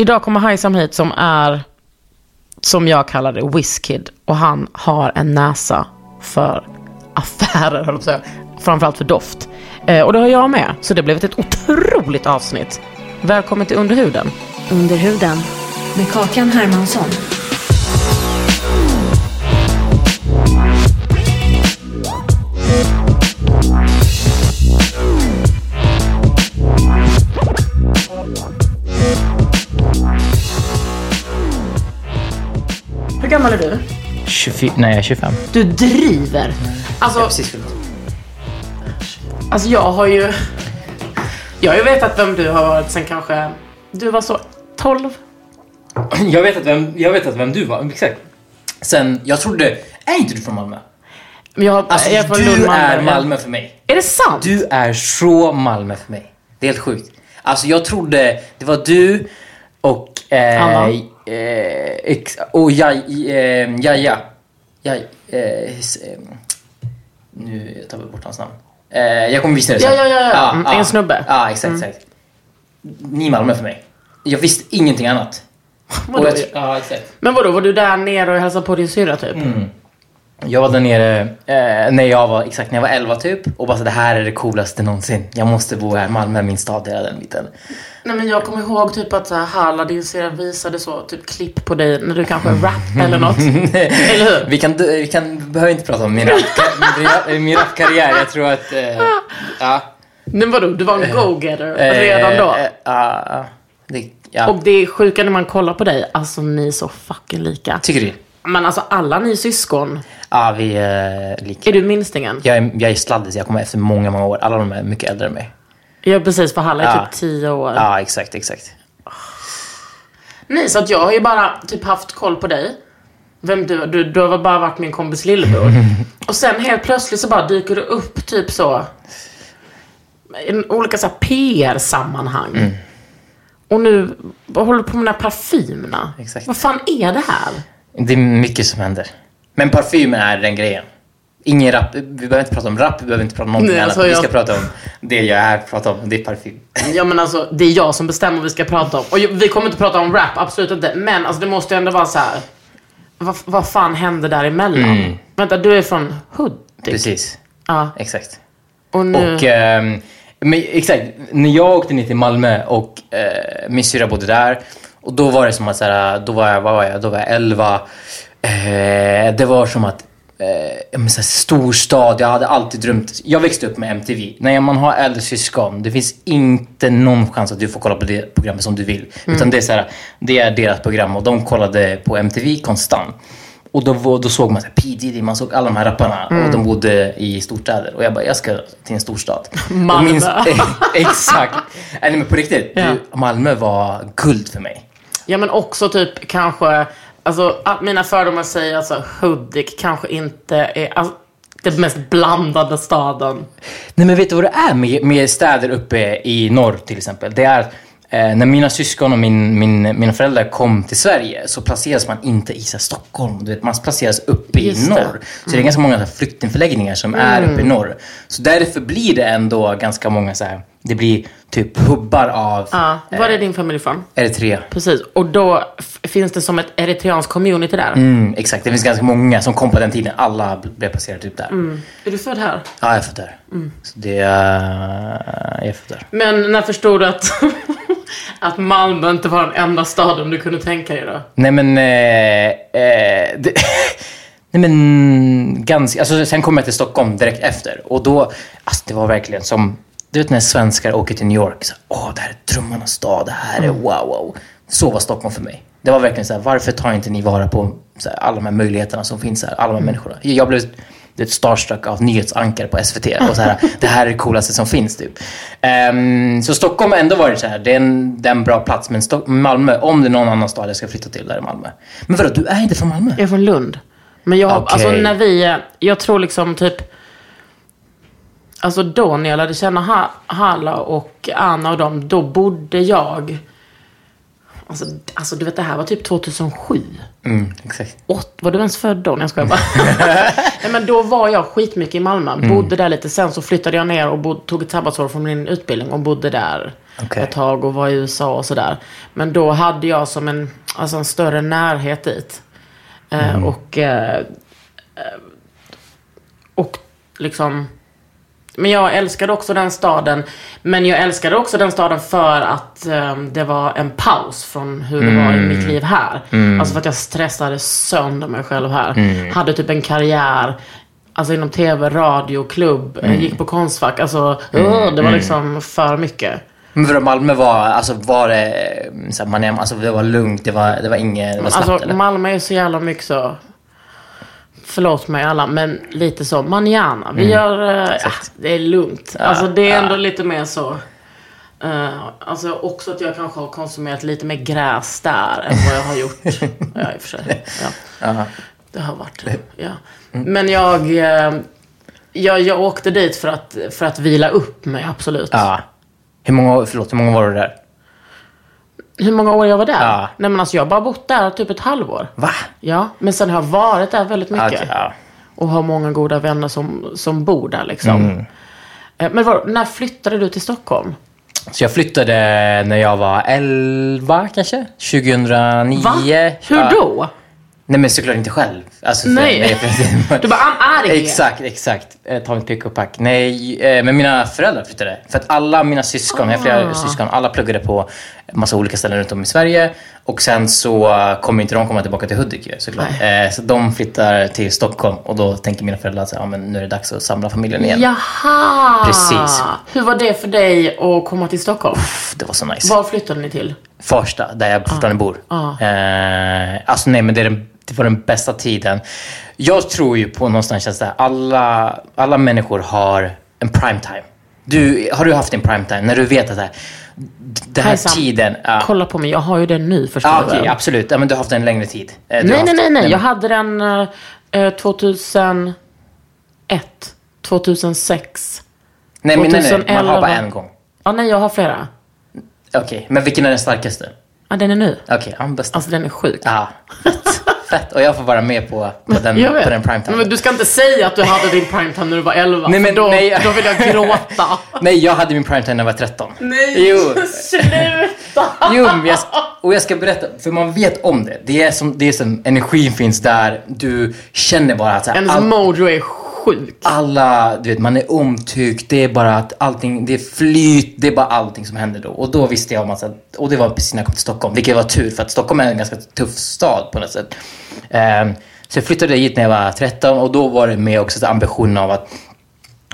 Idag kommer Hajsam hit som är, som jag kallar det, Whiskid. Och han har en näsa för affärer, höll jag på att säga. Framförallt för doft. Eh, och det har jag med, så det blev ett otroligt avsnitt. Välkommen till Underhuden. Under huden med Kakan Hermansson. Hur gammal är du? 24, nej, jag är 25. Du driver! Alltså, Precis fyllt. alltså jag har ju... Jag har ju vetat vem du har varit sen kanske... Du var så 12? Jag vet att vem, jag vet att vem du var, exakt. Sen, jag trodde, är inte du från Malmö? Jag, Alltså, jag är från du Lund, Malmö. är Malmö för mig. Är det sant? Du är så Malmö för mig. Det är helt sjukt. Alltså jag trodde det var du och... Eh, Anna. Eh, ex, och Jaj, eh, Jaja. Jaj, eh, s- eh, nu tar vi bort hans namn. Eh, jag kommer visa det sen. Ja, ja, ja, ja. Mm, en snubbe. Mm. Ja, exakt, exakt. Ni Malmö för mig. Jag visste ingenting annat. Vadå? Jag, ja, exakt. Men vadå, var du där nere och hälsade på din syrra typ? Jag var där nere eh, när jag var exakt när jag var 11 typ och bara så det här är det coolaste någonsin. Jag måste bo här. Malmö min stad, hela den biten. Nej men jag kommer ihåg typ att Halla, din syrra, visade så typ klipp på dig när du kanske rap eller något. eller hur? Vi kan, vi kan behöver inte prata om min rap, min, rapkarriär. Jag tror att, eh, ja. Men vadå, du var en go-getter redan då? Eh, eh, Ja, ja. Och det är sjuka när man kollar på dig, alltså ni är så fucking lika. Tycker du? Men alltså alla ni syskon, Ja, vi är lika. är du minstingen? Jag är, jag är sladdis, jag kommer efter många, många år. Alla de är mycket äldre än mig. Ja precis, för Halla är Ja. typ 10 år. Ja, exakt, exakt. Nej, så att jag har ju bara typ haft koll på dig. Vem du, du, du har bara varit min kompis lillebror. Och sen helt plötsligt så bara dyker du upp typ så. I olika så PR-sammanhang. Mm. Och nu vad håller du på med de här parfymerna. Exakt. Vad fan är det här? Det är mycket som händer. Men parfym är den grejen. Ingen rap. Vi behöver inte prata om rap, vi behöver inte prata om någonting Nej, annat. alltså, Vi jag- ska prata om det jag är här prata om. Det är parfym. Ja men alltså, det är jag som bestämmer vad vi ska prata om. Och vi kommer inte prata om rap, absolut inte. Men alltså det måste ju ändå vara så här. Vad, vad fan hände däremellan? Vänta, du är från Hudik? Precis. Ja. Exakt. Och nu... Och ehm, men, exakt, när jag åkte ner till Malmö och eh, min syrra bodde där. Och då var det som att, så här, då var jag, vad var jag, då var jag 11. Eh, det var som att, eh, så storstad, jag hade alltid drömt. Jag växte upp med MTV. När man har äldre syskon, det finns inte någon chans att du får kolla på det programmet som du vill. Utan det är, så här, det är deras program och de kollade på MTV konstant. Och då, då såg man så här, P Diddy, man såg alla de här rapparna och de bodde i storstäder. Och jag bara, jag ska till en storstad. Malmö. Minst- exakt. Nej men på riktigt, Ja. Malmö var guld för mig. Ja men också typ kanske, alltså att mina fördomar säger alltså Hudik kanske inte är alltså, den mest blandade staden. Nej men vet du vad det är med, med städer uppe i norr till exempel? Det är eh, när mina syskon och min, min, mina föräldrar kom till Sverige så placeras man inte i så här, Stockholm. Du vet, man placeras uppe Just i det. norr. Så det är ganska många så här, flyktingförläggningar som är uppe i norr. Så därför blir det ändå ganska många så här, det blir typ hubbar av Ja, var är din familj ifrån? Eritrea. Precis, och då finns det som ett eritreanskt community där. Mm, exakt, det finns ganska många som kom på den tiden. Alla blev placerade typ där. Är du född här? Ja, jag är född där. Så det är... jag är född där. Men när förstod du att... Att Malmö inte var den enda staden du kunde tänka dig då? Nej men... Eh, eh, det, nej men ganska... Alltså, sen kom jag till Stockholm direkt efter. Och då... Alltså, det var verkligen som... Du vet när svenskar åker till New York. Så, Åh, det här är drömmarnas stad. Det här är wow, wow. Så var Stockholm för mig. Det var verkligen så här, varför tar inte ni vara på så här, alla de här möjligheterna som finns här? Alla de här människorna. Jag blev ett starstruck av nyhetsankare på SVT. Och så här, det här är det coolaste som finns typ. Ehm, så Stockholm har ändå varit så här, det är en, det är en bra plats. Men Stock- Malmö, om det är någon annan stad jag ska flytta till, där är Malmö. Men vadå, du är inte från Malmö? Jag är från Lund. Men jag, Okej. alltså när vi, jag tror liksom typ, alltså då när jag lärde känna ha, Halla och Anna och dem, då bodde jag, alltså, alltså du vet det här var typ 2007. Mm, exakt. Åt, var du ens född då? Nej, jag skojar bara. Nej, men då var jag skitmycket i Malmö. Mm. Bodde där lite. Sen så flyttade jag ner och bod, tog ett sabbatsår från min utbildning och bodde där Okej. ett tag och var i USA och sådär. Men då hade jag som en, alltså en större närhet dit. Eh, Mm. och, eh, eh, och liksom... Men jag älskade också den staden. Men jag älskade också den staden för att eh, det var en paus från hur det var i mitt liv här. Alltså för att jag stressade sönder mig själv här. Hade typ en karriär. Alltså inom tv, radio, klubb, eh, gick på Konstfack. Alltså, uh, det var liksom för mycket. Men vadå, Malmö var, alltså var det, eh, så här, man, är- alltså, det var lugnt, det var, det var inget, det var snabbt Alltså eller? Malmö är så jävla mycket så. Förlåt mig alla, men lite så manjana. Vi gör, uh, ja, det är lugnt. alltså det är ändå lite mer så. Uh, alltså också att jag kanske har konsumerat lite mer gräs där än vad jag har gjort. ja, i och för sig. Ja. Det har varit. Ja. Men jag, eh, jag, jag åkte dit för att, för att vila upp mig, absolut. Ja. Hur många, förlåt, hur många var du där? Hur många år jag var där? Ja. Nej men alltså jag har bara bott där typ ett halvår. Va? Ja, men sen har jag varit där väldigt mycket. Okej, ja. Och har många goda vänner som, som bor där liksom. Mm. Eh, Men vad, när flyttade du till Stockholm? Så jag flyttade när jag var 11 kanske? 2009. Va? Hur då? Nej men såklart inte själv. Alltså, Nej. Du bara, I'm here. Exakt, exakt. Eh, Ta mitt pick och pack. Nej, eh, men mina föräldrar flyttade. För att alla mina syskon, jag har Ah. flera syskon, alla pluggade på massa olika ställen runt om i Sverige. Och sen så eh, kommer inte de komma tillbaka till Hudik såklart. Eh, Så de flyttar till Stockholm och då tänker mina föräldrar att ja, men nu är det dags att samla familjen igen. Jaha! Precis. Hur var det för dig att komma till Stockholm? Pff, Det var så nice. Var flyttade ni till? Farsta, där jag fortfarande bor. Eh, alltså nej, men det, den, det var den bästa tiden. Jag tror ju på någonstans att alla, alla människor har en prime time. Du, har du haft en prime time när du vet att här, den här Hejsan. tiden... Ja, Kolla på mig, jag har ju det nu förstår ah, du väl? absolut. Ja, men du har haft en längre tid. Eh, du Nej, nej, nej, nej. Jag hade den eh, 2001, 2006. nej, men, nej, nej, man 2011. har bara en gång. Ja, nej, jag har flera. Okej, men vilken är den starkaste? Ja, den är nu. Okej, ja, bästa. Alltså den är sjuk. Ja, fett. fett. Och jag får vara med på, på den, på den prime time. Men du ska inte säga att du hade din primetime när du var 11. Nej, men då, nej. då vill jag gråta. Nej, jag hade min prime time när jag var 13. Nej, Jo. sluta! Jo, jag, och jag ska berätta, för man vet om det. Det är som, det är som energin finns där. Du känner bara att så här, Ens all, mojo är sjuk. alla, du vet, man är omtyckt. Det är bara att allting, det är flyt. Det är bara allting som händer då. Och då visste jag om att, och det var precis när jag kom till Stockholm. Vilket var tur, för att Stockholm är en ganska tuff stad på något sätt. Ehm, så jag flyttade hit när jag var 13 och då var det med också ambitionen av att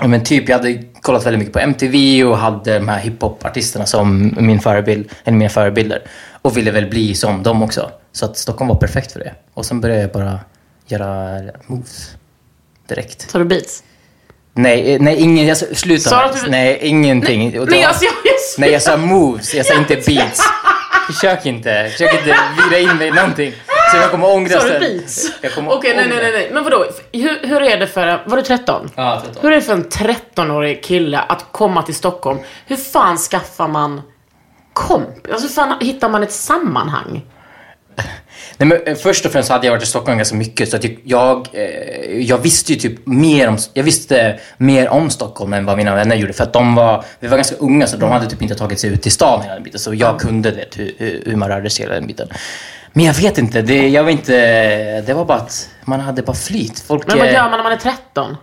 men typ, jag hade kollat väldigt mycket på MTV och hade de här hiphopartisterna som min förebild, eller mina förebilder. Och ville väl bli som dem också. Så att Stockholm var perfekt för det. Och sen började jag bara göra moves direkt. Tar du beats? Nej, eh, nej, ingen, jag, sluta. Sa du att du- Nej, ingenting. Nej, alltså jag är så... nej, jag sa moves, jag sa inte beats. Försök inte, försök inte vira in mig i någonting. Så jag kommer ångra Sa du sen. beats? Jag Okej, nej, ångra. nej, nej, nej. Men vadå? Hur, hur är det för... Var du 13? Ja, 13. Hur är det för en 13-årig kille att komma till Stockholm? Hur fan skaffar man komp? Alltså hur fan hittar man ett sammanhang? Nej, men, eh, först och främst så hade jag varit i Stockholm ganska mycket så att jag, jag, eh, jag visste ju typ mer om, jag visste mer om Stockholm än vad mina vänner gjorde för att de var, vi var ganska unga så de hade typ inte tagit sig ut till stan hela den biten så jag kunde vet, hur, hur, man rörde sig hela den biten. Men jag vet inte, det, jag var inte, det var bara att man hade bara flyt. Folk, Men vad eh, gör man när man är 13?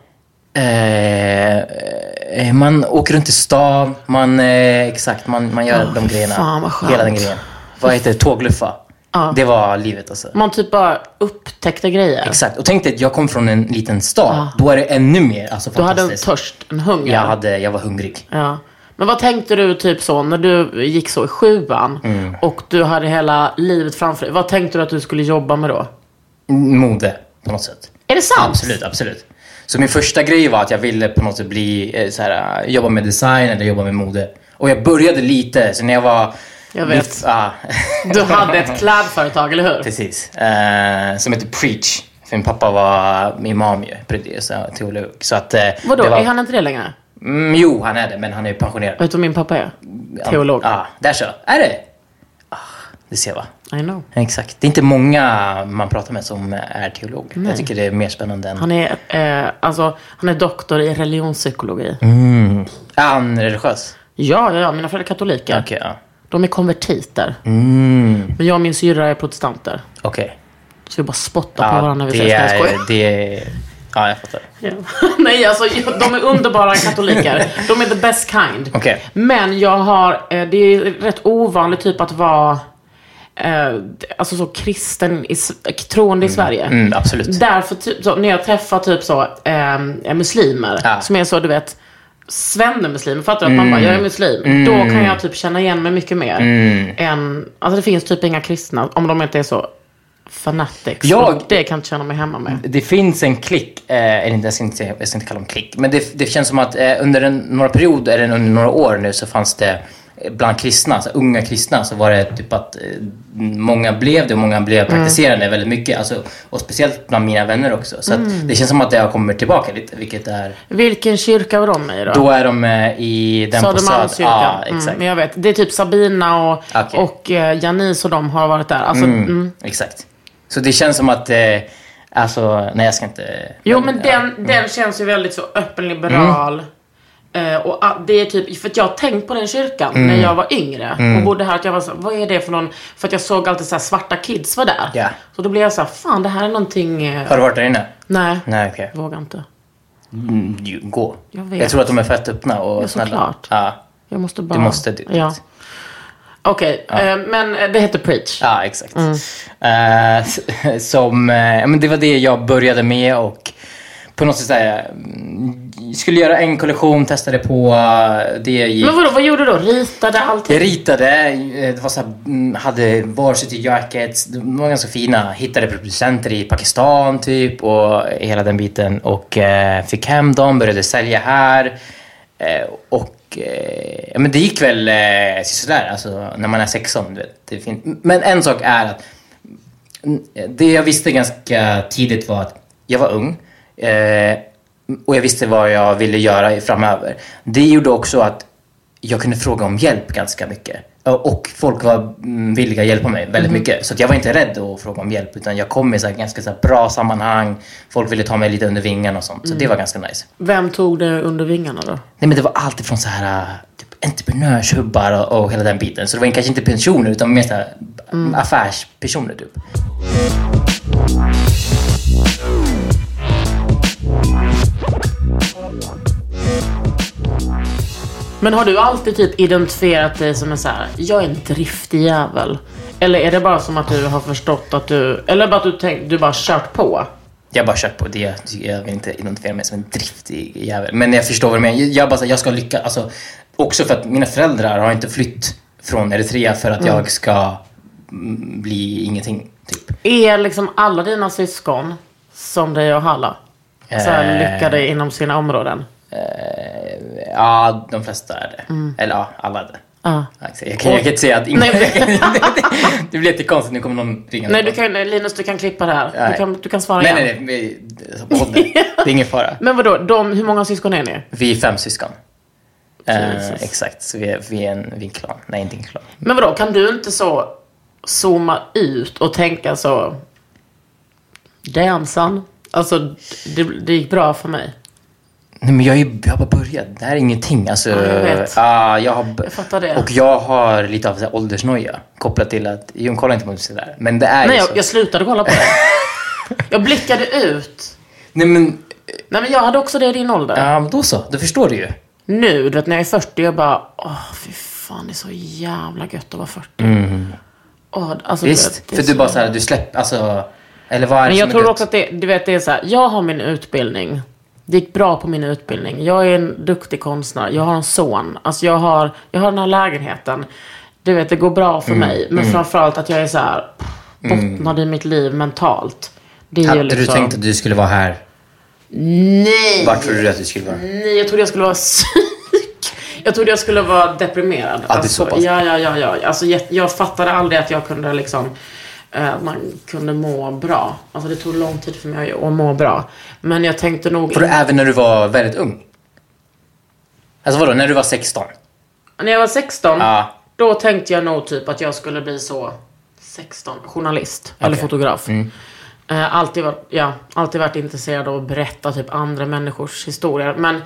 Eh, Man åker runt i stan, man, eh, exakt, man, man gör de grejerna. fan vad skönt. Hela den grejen. Vad heter det? Tågluffa. Ja. Det var livet alltså. Man typ bara upptäckte grejer. Exakt. Och tänk dig att jag kom från en liten stad. Då är det ännu mer alltså, Du hade en törst, en hunger. jag, hade, jag var hungrig. Ja. Men vad tänkte du typ så när du gick så i sjuan Mm. och du hade hela livet framför dig? Vad tänkte du att du skulle jobba med då? Mode, på något sätt. Är det sant? Absolut, absolut. Så min första grej var att jag ville på något sätt bli, eh, så här, jobba med design eller jobba med mode. Och jag började lite, så när jag var... Jag vet. Ja, Du hade ett klädföretag, eller hur? precis. Eh, som heter Preach. För min pappa var imam ju, ja, teolog. Så att... eh, Vadå, var, är han inte det längre? mm, jo, han är det, men han är pensionerad. Vet du vad min pappa är? Teolog. Ja, där så. Är det? Ah, det ser va? I know. Exakt. Det är inte många man pratar med som är teolog. Jag tycker det är mer spännande än... Han är, eh, alltså, han är doktor i religionspsykologi. Mm. Är han religiös? Ja, ja, ja, mina föräldrar är katoliker. Okej, ja. De är konvertiter. Mm. Men jag och min syrra är protestanter. Okej. Så vi bara spottar på Ja, varandra när vi ses. Är... Det är... Ja, jag fattar. Ja. Nej, alltså de är underbara katoliker. De är the best kind. Okej. Men jag har, eh, det är rätt ovanligt typ att vara eh, alltså så kristen, i, troende i Sverige. Mm, absolut. Därför typ, så, när jag träffar typ så eh, muslimer Ja. som är så du vet Svennemuslimer, fattar du? Att man bara, jag är muslim. Då kan jag typ känna igen mig mycket mer. Än, alltså det finns typ inga kristna, om de inte är så fanatics. Jag- det kan jag inte känna mig hemma med. Det finns en klick, eh, eller inte, jag ska inte, jag ska inte kalla dem klick, men det, det känns som att eh, under en, några perioder, eller under några år nu, så fanns det bland kristna, alltså unga kristna, så var det typ att eh, många blev det och många blev praktiserande väldigt mycket. Alltså, och speciellt bland mina vänner också. Så att det känns som att det har kommit tillbaka lite, vilket är... Vilken kyrka var de i då? Då är de eh, i den på Söder. Ja, mm, exakt. men jag vet, det är typ Sabina och, Okej. och eh, Janice och de har varit där. Alltså, mm. Exakt. Så det känns som att, eh, alltså, nej jag ska inte... Jo men den, den känns ju väldigt så öppen, liberal. Eh, och ah, det är typ, för att jag har tänkt på den kyrkan när jag var yngre och bodde här. Att jag var så, vad är det för någon, för att jag såg alltid så här, svarta kids var där. Ja. Så då blev jag så här, fan det här är någonting, eh, Har du varit där inne? nej, Nej, okej. vågar inte. Mm, gå. Jag vet. Jag tror att de är fett öppna och Ja, snälla. såklart. Ja, Jag måste bara... Du måste dit. Ja. Okej, eh, men eh, det heter Preach. ja exakt. Eh, s- som, ja, men det var det jag började med och på något sätt där, mm, skulle göra en kollektion, testade på eh, det. Gick. Men vadå, vad gjorde du då? Ritade allting? Jag ritade, eh, det var så här, mm, hade varsity jackets, de var ganska fina. Hittade producenter i Pakistan typ och hela den biten. Och eh, fick hem dem, började sälja här. Eh, och eh, men det gick väl eh, sådär, alltså när man är 16. Du vet, det är fint. Men en sak är att mm, det jag visste ganska tidigt var att jag var ung. Eh, och jag visste vad jag ville göra framöver. Det gjorde också att jag kunde fråga om hjälp ganska mycket. Och folk var mm, villiga att hjälpa mig väldigt mycket. Så jag var inte rädd att fråga om hjälp. Utan jag kom i så ganska så bra sammanhang. Folk ville ta mig lite under vingarna och sånt. Så det var ganska nice. Vem tog det under vingarna då? Nej men det var alltid från så här typ entreprenörshubbar och, och hela den biten. Så det var kanske inte pensioner utan mer så här affärspersoner typ. Men har du alltid typ identifierat dig som en så här, jag är en driftig jävel? Eller är det bara som att du har förstått att du, eller bara att du tänkt, du bara kört på? Jag har bara kört på det. Jag vill inte identifiera mig som en driftig jävel. Men jag förstår vad du menar. Jag bara jag ska lyckas. Alltså, också för att mina föräldrar har inte flytt från Eritrea för att jag ska mm, bli ingenting. Typ. Är liksom alla dina syskon som dig och Halla? Så här, Eh. lyckade inom sina områden? Ja, de flesta är det. Eller ja, alla är det. Axel, Jag kan, jag kan inte säga att ingen... Nej. det blir jättekonstigt. Nu kommer någon ringa. Nej, du kan, Linus, du kan klippa det här. Du Nej. kan, du kan svara nej, igen. nej, nej. vi- Håll det. Är ingen fara. Men vadå, de, hur många syskon är ni? Vi är fem syskon. Eh, exakt, så vi är, vi är en, vi är en klan. Nej, inte en klan. Men vadå, kan du inte så zooma ut och tänka så... Damn son. Alltså, det, det gick bra för mig. Nej, men jag, är, jag har bara börjat. Det här är ingenting. Alltså, Ja, jag vet. ah, jag, har, Jag fattar det. Och jag har lite av så här åldersnoja kopplat till att... Jon kollar inte på mig sådär. Men det är Nej, ju jag, så. jag slutade kolla på det. Jag blickade ut. Nej, men... Nej, men jag hade också det i din ålder. Ja, men då så. Då förstår du ju. nu, du vet när jag är 40, jag bara, åh fy fan det är så jävla gött att vara 40. Åh, alltså, Visst, vet, är för du bara såhär, du släpper, alltså... Eller vad är det Men jag som är tror gött? också att det, du vet, det är så här, jag har min utbildning. Det gick bra på min utbildning. Jag är en duktig konstnär. Jag har en son. Alltså jag har, jag har den här lägenheten. Du vet, det går bra för Mm, mig. Men framförallt att jag är så här bottnad i mitt liv mentalt. Det Hade liksom... du tänkt att du skulle vara här? Nej! Vart trodde du att du skulle vara? Nej, jag trodde jag skulle vara psyk. Jag trodde jag skulle vara deprimerad. Ja, det är så pass. ja, ja, ja, ja. Alltså, jag, jag fattade aldrig att jag kunde liksom... eh, man kunde må bra. Alltså det tog lång tid för mig att må bra. Men jag tänkte nog... För även när du var väldigt ung? Alltså vadå, när du var 16? När jag var 16, Ja. då tänkte jag nog typ att jag skulle bli så... 16, journalist. Eller Okej. fotograf. Eh, alltid, varit, ja, alltid varit intresserad av att berätta typ andra människors historier. Men,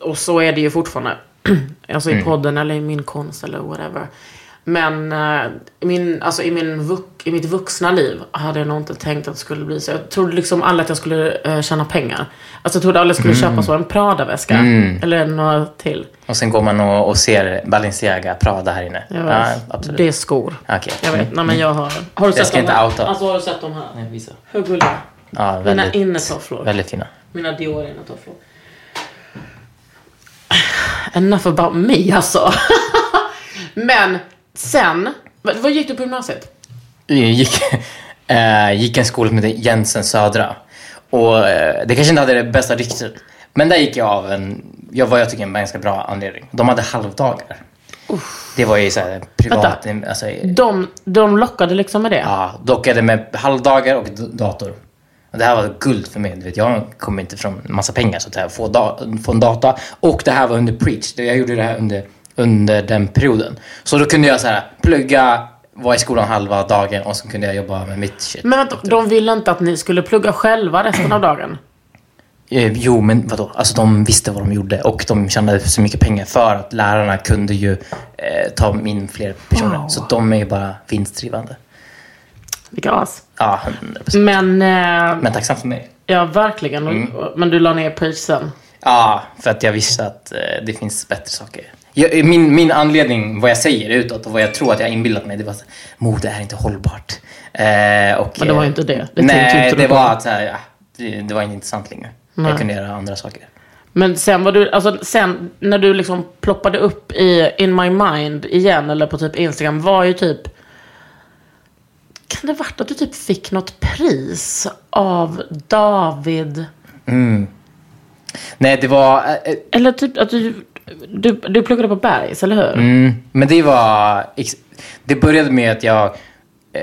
och så är det ju fortfarande. alltså i podden eller i min konst eller whatever. Men eh, i, min, alltså i, min vux, i mitt vuxna liv hade jag nog inte tänkt att det skulle bli så. Jag trodde liksom aldrig att jag skulle eh, tjäna pengar. Alltså jag trodde aldrig jag skulle köpa så en Prada-väska. Eller några till. Och sen går man och, och ser Balenciaga, Prada här inne. Jag Ja, vet. absolut. det är skor. Okej. Jag vet. Nej men jag har... Har du Jag ska sett dem inte här? outa. Alltså har du sett dem här? Nej, visa. Hur gulliga? Ja, Mina väldigt, innetofflor. väldigt fina. Mina Dior innetofflor. Enough about me alltså. Men sen, vad, gick du på gymnasiet? Jag gick, eh, gick en skola som heter Jensen Södra. Och eh, det kanske inte hade det bästa ryktet. Men där gick jag av en, jag vad jag tycker en ganska bra anledning. De hade halvdagar. Det var ju såhär privat, alltså, De, de lockade liksom med det. ja, dockade med halvdagar och dator. Det här var guld för mig. Du vet, jag kommer inte från massa pengar så att får, da, få en data. Och det här var under preach. Jag gjorde det här under, under den perioden. Så då kunde jag så här, plugga, vara i skolan halva dagen och så kunde jag jobba med mitt shit. Men vänta, de ville inte att ni skulle plugga själva resten av dagen? Eh, jo, men vadå? Alltså de visste vad de gjorde och de tjänade så mycket pengar för att lärarna kunde ju eh, ta in fler personer. Wow. Så de är ju bara vinstdrivande. Vilka as. Ja, 100%. Men, eh, Men tacksam för mig. ja verkligen. Mm. Men du la ner page sen? Ja, för att jag visste att eh, det finns bättre saker. Jag, min, min anledning, vad jag säger utåt och vad jag tror att jag inbillat mig, det var att mode är inte hållbart. Eh, och, Men det var eh, inte det. Det nej, inte det var att här, ja, det, det var inte intressant längre. Nej. Jag kunde göra andra saker. Men sen var du, alltså sen när du liksom ploppade upp i In My Mind igen eller på typ Instagram var ju typ kan det varit att du typ fick något pris av David? Nej, det var... eh, Eller typ att du, du, du pluggade på Bergs, eller hur? Mm, men det var... Det började med att jag... Eh,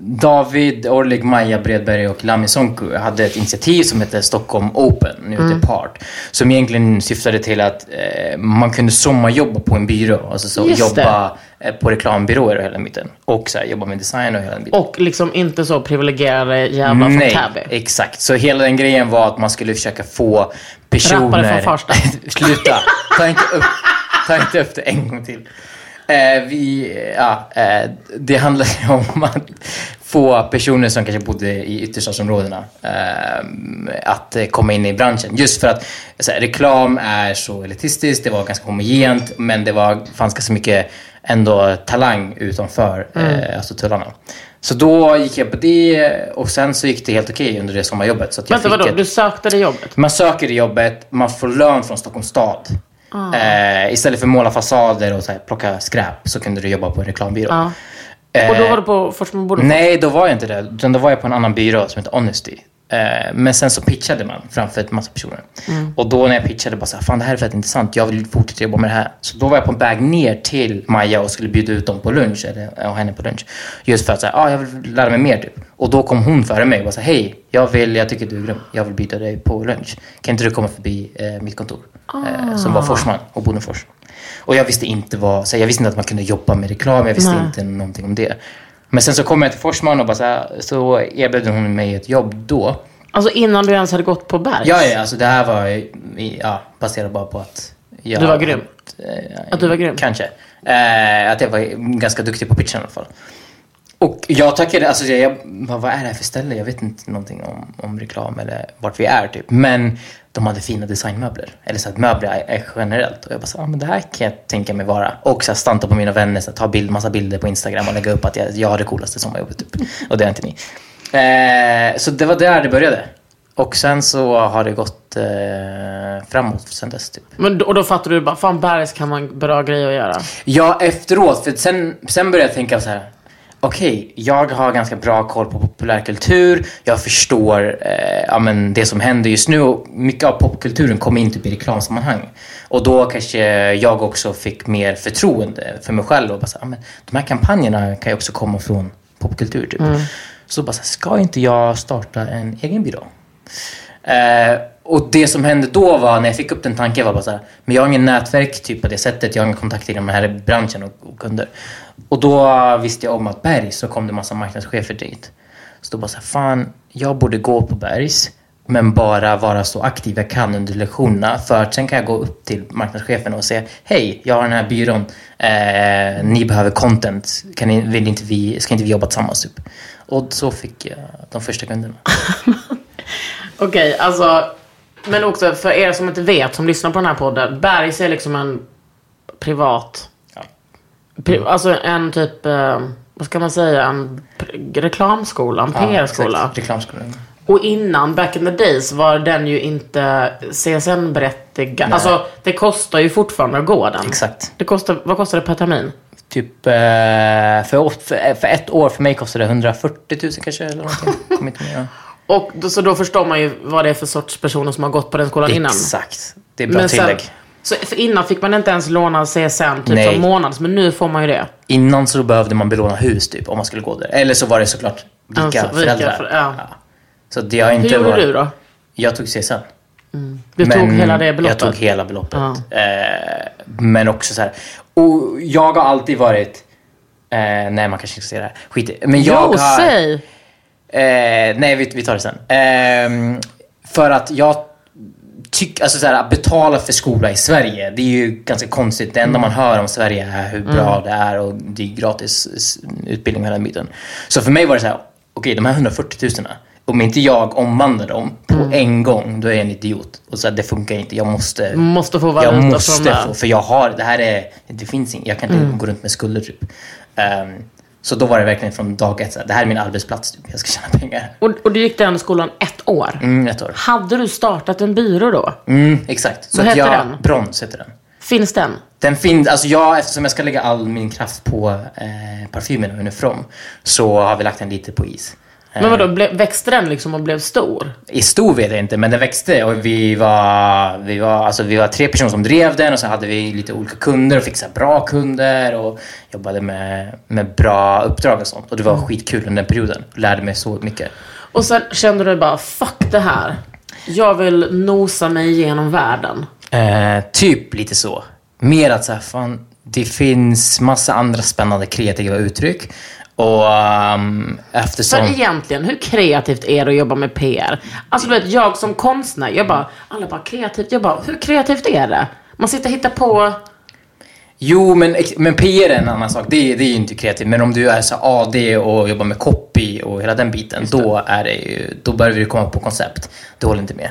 David, Orlik, Maja Bredberg och Lami Sonku hade ett initiativ som hette Stockholm Open, nu heter Mm. Part. Som egentligen syftade till att eh, man kunde sommarjobba på en byrå. Alltså så Just det. jobba eh, på reklambyråer och hela den biten. Och så här, jobba med design och hela den biten. Och liksom inte så privilegierade jävlar från Nej, Täby. exakt. Så hela den grejen var att man skulle försöka få personer... Rappare från Farsta. Sluta! Ta inte, upp, ta inte upp det en gång till. Eh, vi, ja, eh, det handlar ju om att få personer som kanske bodde i ytterstadsområdena eh, att eh, komma in i branschen. Just för att här, reklam är så elitistiskt, det var ganska homogent, men det var, fanns ganska mycket ändå talang utanför eh, alltså tullarna. Så då gick jag på det och sen så gick det helt okej under det sommarjobbet. Så att jag Vänta, vadå? ett- Du sökte det jobbet? man söker det jobbet, man får lön från Stockholms stad. Ah. Eh, istället för att måla fasader och så här, plocka skräp så kunde du jobba på en reklambyrå. Ja. Eh, Och då var du på Forsman Bodens? Nej, då var jag inte det. Utan då var jag på en annan byrå som heter Honesty. Eh, men sen så pitchade man framför ett massa personer. Mm. Och då när jag pitchade bara så här, fan det här är fett intressant, jag vill fortsätta jobba med det här. Så då var jag på en väg ner till Maja och skulle bjuda ut dem på lunch, eller ja, henne på lunch. Just för att säga, ah, jag vill lära mig mer typ. Och då kom hon före mig och bara så här, hej, jag vill, jag tycker du är grym, jag vill bjuda dig på lunch. Kan inte du komma förbi eh, mitt kontor? Eh, som Ah. var Forsman och Bodenfors. Och jag visste inte vad, så här, jag visste inte att man kunde jobba med reklam, jag visste Nej. inte någonting om det. Men sen så kom jag till Forsman och bara så, här, så erbjöd hon mig ett jobb då. Alltså innan du ens hade gått på Bergs? Ja, ja, alltså det här var ja, baserat bara på att jag... Du var grym? Eh, Att du var grym? Kanske. Eh, att jag var ganska duktig på pitchen i alla fall. Och jag tackade, alltså jag, jag vad är det här för ställe? Jag vet inte någonting om, om reklam eller vart vi är typ. Men de hade fina designmöbler. Eller så att möbler är, är generellt. Och jag bara, så, ah, men det här kan jag tänka mig vara. Och så stanta på mina vänner, så ta bild, massa bilder på Instagram och lägga upp att jag, jag har det coolaste sommarjobbet typ. Och det har inte ni. Eh, så det var där det började. Och sen så har det gått eh, framåt sen dess typ. Men, och då fattar du bara, fan Bergs kan en bra grej att göra. Ja, efteråt. För sen, sen började jag tänka så här. Okej, jag har ganska bra koll på populärkultur. Jag förstår eh, ja, men det som händer just nu. Och mycket av popkulturen kom in typ i reklamsammanhang. Och då kanske jag också fick mer förtroende för mig själv. Och bara så ja, men de här kampanjerna kan ju också komma från popkultur. Typ. Så bara så ska inte jag starta en egen byrå? Eh, och det som hände då var, när jag fick upp den tanken, var bara så här, men jag har ingen nätverk typ på det sättet, jag har inga kontakter i den här branschen och, och kunder. Och då visste jag om att Bergs, så kom det massa marknadschefer dit. Så då bara så här, fan, jag borde gå på Bergs, men bara vara så aktiv jag kan under lektionerna. För att sen kan jag gå upp till marknadschefen och säga, hej, jag har den här byrån, eh, ni behöver content, kan ni, vill inte vi, ska inte vi jobba tillsammans typ? Och så fick jag de första kunderna. Okej, alltså. Men också för er som inte vet, som lyssnar på den här podden. Bergs är liksom en privat... Ja. Pri, alltså en typ, eh, vad ska man säga, en reklamskola, en PR-skola. exakt. Reklamskolan. Och innan, back in the days, var den ju inte CSN-berättigad. Alltså, det kostar ju fortfarande att gå den. Exakt. Det kostar, vad kostar det per termin? Typ eh, för, åt- för, ett år för mig kostade det 140 000 kanske eller någonting. Kommer inte med. Och så då förstår man ju vad det är för sorts personer som har gått på den skolan innan. Exakt. Det är bra Men sen, tillägg. Så för innan fick man inte ens låna CSN typ Nej. som månads, men nu får man ju det. Innan så behövde man belåna hus typ om man skulle gå där. Eller så var det såklart rika Alltså, föräldrar. för- ja. Så det har Hur inte gjorde varit... du då? Jag tog CSN. Du tog Men hela det beloppet? Jag tog hela beloppet. Ja. Eh, men också så här. Och jag har alltid varit... Eh, nej, man kanske inte ska säga det här. Skit Men jag jo, har... säg! Eh, nej, vi, vi tar det sen. Ehm, för att jag tycker, alltså såhär, att betala för skola i Sverige, det är ju ganska konstigt. Det enda man hör om Sverige är hur bra det är och det är gratis utbildning och den biten. Så för mig var det så här: okej de här 140 000, om inte jag omvandlar dem på en gång, då är jag en idiot. Och så här, det funkar inte, jag måste... Måste få jag valuta från måste få, för jag har, det här är, det finns inget, jag kan inte gå runt med skulder typ. Ehm, så då var det verkligen från dag ett, så här, det här är min arbetsplats, typ. jag ska tjäna pengar. Och, och du gick den skolan ett år. Mm, ett år. Hade du startat en byrå då? Mm, exakt. Så Vad heter jag, den? Brons heter den. Finns den? Den finns, alltså jag, eftersom jag ska lägga all min kraft på eh, parfymen och Unifrom så har vi lagt den lite på is. Eh, Men vadå, ble, växte den liksom och blev stor? I stor vet jag inte, men den växte och vi var, vi var, alltså vi var tre personer som drev den och så hade vi lite olika kunder och här bra kunder och jobbade med, med bra uppdrag och sånt. Och det var Mm. skitkul under den perioden. Lärde mig så mycket. Och sen kände du bara, fuck det här. Jag vill nosa mig igenom världen. Eh, typ lite så. Mer att så här, fan, det finns massa andra spännande kreativa uttryck. Och um, eftersom... För egentligen, hur kreativt är det att jobba med PR? Alltså du vet, jag som konstnär, jag bara, alla bara kreativt. Jag bara, hur kreativt är det? Man sitter och hittar på... Jo, men, men PR är en annan sak. Det, är- det är ju inte kreativt. Men om du är så AD och jobbar med copy och hela den biten, då, är det ju, då börjar vi komma på koncept. Det håller inte med.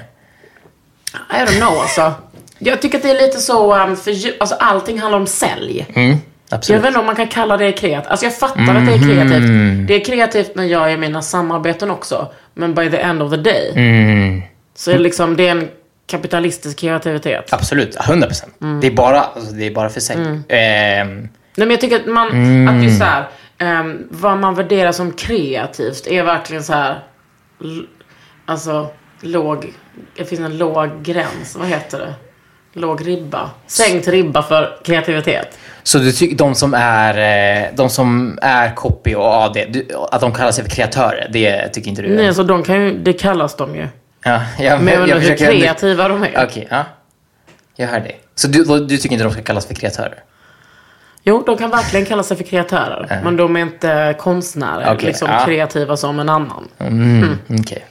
I don't know alltså. Jag tycker att det är lite så, um, för, alltså allting handlar om sälj. Mm, Jag absolut. vet inte om man kan kalla det kreativt. Alltså jag fattar att det är kreativt. Det är kreativt när jag är i mina samarbeten också. Men by the end of the day. Mm, Så är det liksom, det är en kapitalistisk kreativitet. absolut, 100 procent. Det, är bara, alltså, det är bara för sig. Ehm, Nej men jag tycker att man, att just så här, ehm, vad man värderar som kreativt är verkligen så här, alltså låg, det finns en låg gräns, vad heter det? Låg ribba. Sänkt ribba för kreativitet. så du tycker de som är, eh, de som är copy och AD, att de kallar sig för kreatörer, det tycker inte du? Nej, så de kan ju, det kallas de ju. Ja, jag, Men jag undrar hur kreativa de är. Okej, ja. Jag hör dig. Så du, du tycker inte de ska kallas för kreatörer? Jo, de kan verkligen kalla sig för kreatörer. Men de är inte konstnärer. Okej, liksom ja. kreativa som en annan. Mm, Okej.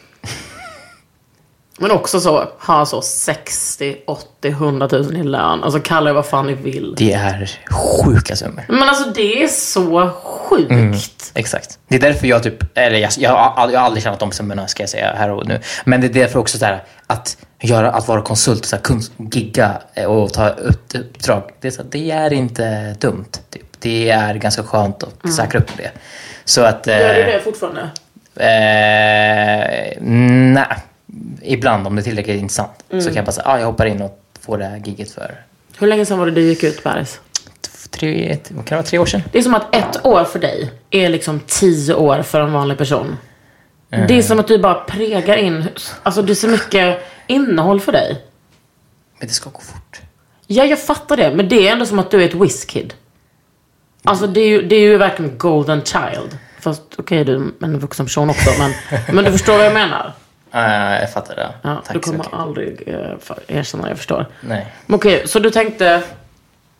Men också så, ha så 60, 80, 100 000 i lön. Alltså kalla det vad fan ni vill. Det är sjuka summor. Men alltså det är så sjukt. Mm. Exakt. Det är därför jag typ, eller jag, jag, har, jag har aldrig tjänat de summorna ska jag säga här och nu. Men det är därför också så här att göra, att vara konsult, så här, kunst, gigga eh, och ta ut uppdrag. Det är, så, det är inte dumt. Typ. Det är ganska skönt att säkra upp det. Så att... Gör du eh, det fortfarande? Eh, nej. Ibland om det är tillräckligt intressant så kan jag bara säga, ah, jag hoppar in och får det här giget för Hur länge sedan var det du gick ut Paris? tre, vad kan det vara, tre år sedan. Det är som att ett år för dig är liksom tio år för en vanlig person. Det är som att du bara pregar in, alltså det är så mycket innehåll för dig. Men det ska gå fort. Ja, jag fattar det. Men det är ändå som att du är ett whiskid. Alltså det är ju, det är ju verkligen golden child. Fast okej, du är en vuxen person också. Men, men du förstår vad jag menar. Uh, jag fattar det. Ja, Tack du så kommer mycket. aldrig uh, erkänna, jag förstår. Nej. Men Okej, så du tänkte,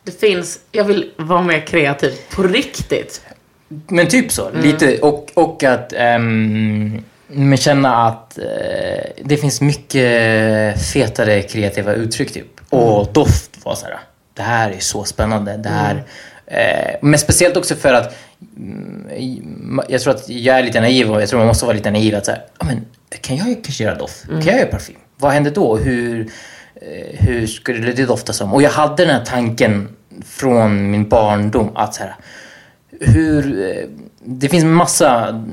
det finns, jag vill vara mer kreativ på riktigt. Men typ så. Mm. Lite. Och, och att um, men känna att eh, det finns mycket fetare kreativa uttryck. Typ. Och Mm. doft var så här. Det här är så spännande. Det här, eh, men speciellt också för att mm, jag tror att jag är lite naiv och jag tror man måste vara lite naiv. Att så här, men, kan jag kanske göra doft? Mm. Kan jag göra parfym? Vad händer då? Hur, eh, hur skulle det dofta som? Och jag hade den här tanken från min barndom att så här, hur... eh, Det finns massa mm,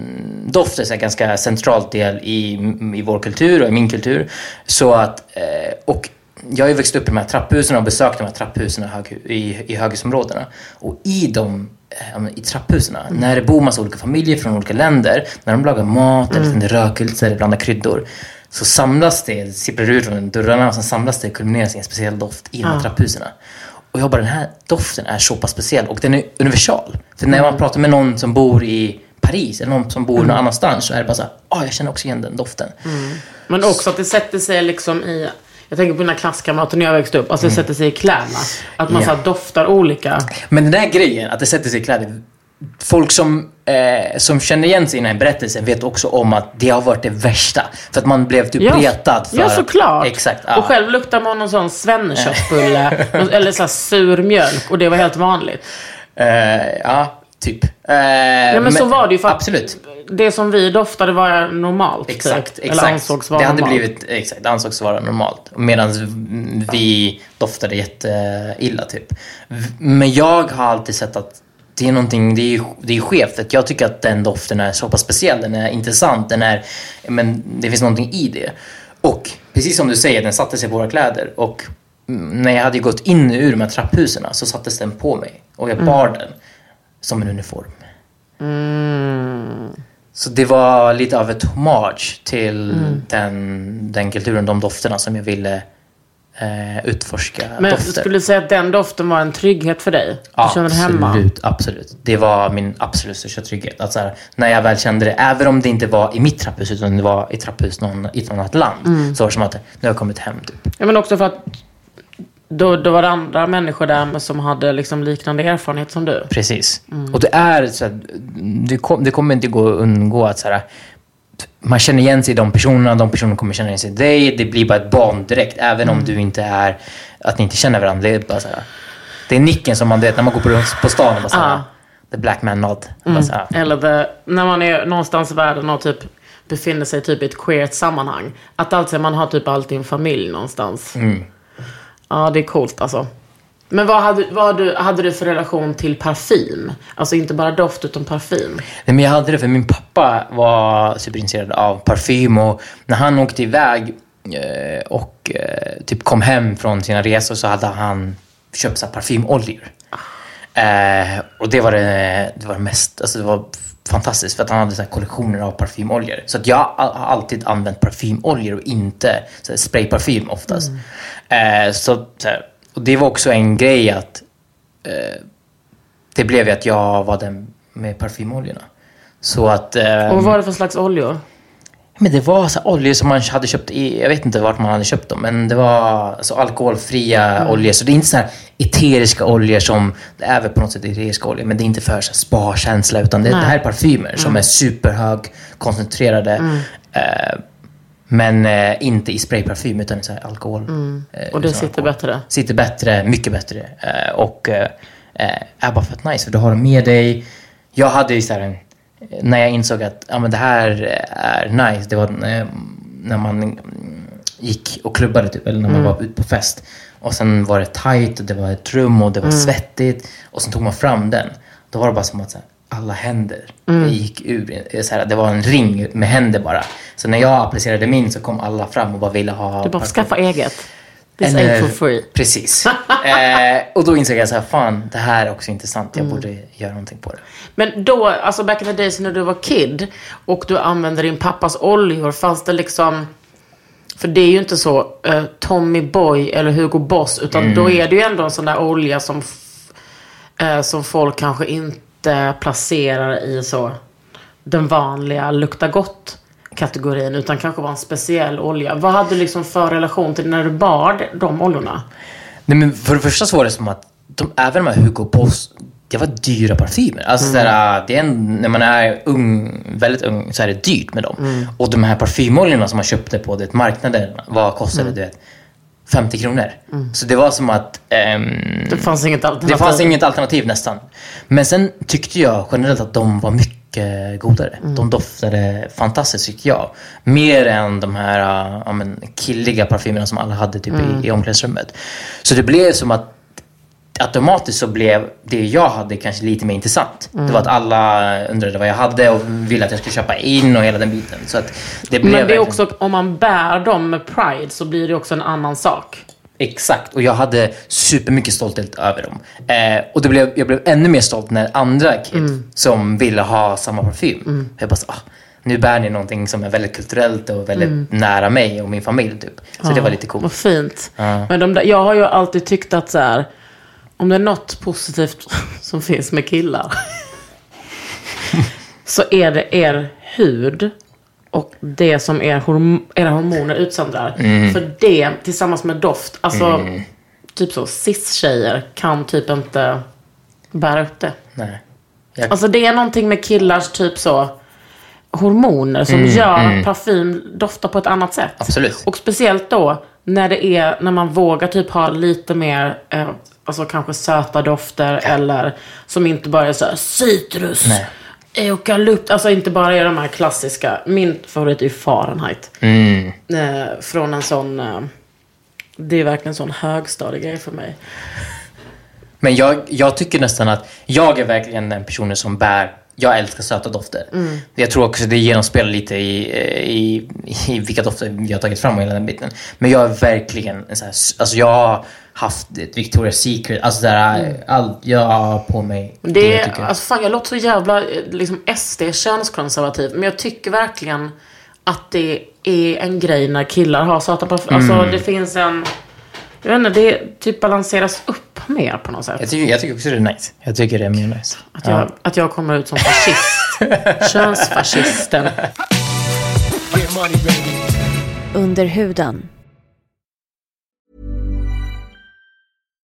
dofter, så här, ganska centralt del i, i vår kultur och i min kultur. Så att, eh, och jag har ju växt upp i de här trapphusen och besökt de här trapphusen i, i, höghusområdena. Och i de eh, i trapphusen, när det bor massa olika familjer från olika länder, när de lagar mat, eller tänder rökelse eller blandar kryddor, så samlas det, det sipprar ut från dörrarna och sen samlas det och kulmineras i en speciell doft i de här trapphusen. Och jag bara, den här doften är så pass speciell och den är universal. För när man pratar med någon som bor i Paris eller någon som bor någon annanstans så är det bara så här, ah, jag känner också igen den doften. Men också att det sätter sig liksom i, jag tänker på mina klasskamrater när jag växte upp, alltså det sätter sig i kläderna. Att man Ja. så här doftar olika. Men den där grejen, att det sätter sig i kläder. Folk som, eh, som känner igen sig i den här berättelsen vet också om att det har varit det värsta. För att man blev typ retad för ja, att- såklart. Exakt. ja. Och själv luktar man någon sån svenneköttbulle eller så här sur mjölk och det var helt vanligt. Eh, ja, typ. Eh, Ja, men, så var det ju för att Absolut. Det som vi doftade var normalt. Exakt, typ. exakt. Eller ansågs vara det hade normalt. blivit, exakt, det ansågs vara normalt. Medan vi doftade jätteilla typ. Men jag har alltid sett att det är någonting, det är, det är skevt. Att jag tycker att den doften är så pass speciell, den är intressant, den är, men det finns någonting i det. Och precis som du säger, den satte sig på våra kläder. Och mm, när jag hade gått in ur de här trapphusen så sattes den på mig. Och jag bar den som en uniform. Så det var lite av ett hommage till Mm. den, den kulturen, de dofterna som jag ville eh, utforska. Men dofter. skulle du säga att den doften var en trygghet för dig? Du kände dig hemma? Absolut, absolut. Det var min absolut största trygghet. Att så här, när jag väl kände det, även om det inte var i mitt trapphus utan det var i trapphus någon, i ett annat land, Mm. så var det som att nu har jag kommit hem. Typ. Ja, men också för att då, då var det andra människor där som hade liksom liknande erfarenhet som du. Precis. Mm. Och det är så här, det, kom, det kommer inte gå att undgå att så här, man känner igen sig i de personerna, de personerna kommer känna igen sig i dig. Det blir bara ett band direkt, även Mm. om du inte är, att ni inte känner varandra. Det är bara så här, det är nicken som man vet när man går på, på stan och bara så här. Mm. the black man nod. Här, Eller the, när man är någonstans i världen och typ befinner sig typ i ett queert sammanhang. Att alltid man har typ alltid en familj någonstans. Mm. Ja, det är coolt alltså. Men vad hade, vad hade, du- hade du för relation till parfym? Alltså inte bara doft utan parfym. Nej, men jag hade det för min pappa var superintresserad av parfym och när han åkte iväg eh, och eh, typ kom hem från sina resor så hade han köpt så parfymoljor. Eh, och det var det, det var det mest, alltså det var fantastiskt för att han hade så här kollektioner av parfymoljor. Så att jag har alltid använt parfymoljor och inte sprayparfym oftast. Eh, så, så här, och det var också en grej att eh, det blev ju att jag var den med parfymoljorna. Så att... Eh, Och vad var det för slags oljor? Men det var så oljor som man hade köpt i, jag vet inte vart man hade köpt dem, men det var så alkoholfria oljor. Så det är inte så här eteriska oljor som, det är väl på något sätt eteriska oljor, men det är inte för spa-känsla, utan det, det här är parfymer som är superhög koncentrerade. Eh, Men eh, inte i sprayparfym utan i så alkohol. eh, Mm. Och det sitter alkohol. bättre? Sitter bättre, mycket bättre. Eh, och eh, eh, är bara fett nice för du har det med dig. Jag hade ju så här en, när jag insåg att ja, men det här är nice, det var eh, när man mm, gick och klubbade typ, eller när man var ute på fest. Och sen var det tight och det var ett rum och det var svettigt. Och sen tog man fram den. Då var det bara som att här, alla händer gick ur. eh, Så här, det var en ring med händer bara. Så när jag applicerade min så kom alla fram och bara ville ha Du bara, skaffa eget. This ain't for free. Precis. eh, och då insåg jag så här, fan det här är också intressant. Mm. Jag borde göra någonting på det. Men då, alltså back in the days när du var kid och du använde din pappas oljor, fanns det liksom... För det är ju inte så eh, Tommy Boy eller Hugo Boss, utan Mm. då är det ju ändå en sån där olja som, eh, som folk kanske inte placerar i så den vanliga lukta gott kategorin, utan kanske var en speciell olja. Vad hade du liksom för relation till när du bar de oljorna? Nej, men för det första så var det som att de, även de här Hugo Boss, det var dyra parfymer. Alltså Mm. såhär, det är en, när man är ung, väldigt ung så är det dyrt med dem. Mm. Och de här parfymoljorna som man köpte på det, marknaden, vad kostade Mm. du vet? 50 kronor. Så det var som att ehm, Det fanns inget alternativ. Det fanns inget alternativ nästan. Men sen tyckte jag generellt att de var mycket godare. Mm. De doftade fantastiskt tyckte jag. Mer än de här uh, ja, men, killiga parfymerna som alla hade typ Mm. i, i omklädningsrummet. Så det blev som att automatiskt så blev det jag hade kanske lite mer intressant. Det var att alla undrade vad jag hade och ville att jag skulle köpa in och hela den biten. Så att det blev Men det är verkligen- också, om man bär dem med pride så blir det också en annan sak. Exakt, och jag hade supermycket stolthet över dem. Eh, och det blev, jag blev ännu mer stolt när andra kids som ville ha samma parfym. Jag bara så, ah, nu bär ni någonting som är väldigt kulturellt och väldigt nära mig och min familj. Typ. Så det var lite Vad coolt. fint. Ja. Men de där, jag har ju alltid tyckt att så här, om det är något positivt som finns med killar så är det er hud och det som er horm- era hormoner utsöndrar. Mm. För det tillsammans med doft, alltså typ så cis-tjejer kan typ inte bära upp det. Nej. Jag, Alltså det är någonting med killars typ så hormoner som gör att parfym doftar på ett annat sätt. Absolut. Och speciellt då när det är, när man vågar typ ha lite mer, eh, alltså kanske söta dofter eller som inte bara är så här citrus, Nej. Eukalypt, alltså inte bara är de här klassiska. Min favorit är ju Fahrenheit. mm. Eh, från en sån, eh, det är verkligen en sån högstadiegrej för mig. Men jag, jag tycker nästan att jag är verkligen den personen som bär jag älskar söta dofter. Jag tror också det genomspelar lite i, i, i vilka dofter jag har tagit fram och hela den biten. Men jag är verkligen en sån här, alltså jag haft ett Victoria's Secret, alltså där, all, jag har på mig Det jag är, tycker. alltså fan jag låter så jävla eh, liksom SD könskonservativ. Men jag tycker verkligen att det är en grej när killar har söta parfym. Mm. Alltså det finns en, jag vet inte, det typ balanseras upp mer på något sätt. Jag tycker, jag tycker också det är nice. Jag tycker det är mer nice. Att jag, att jag kommer ut som fascist. Könsfascisten. Under huden.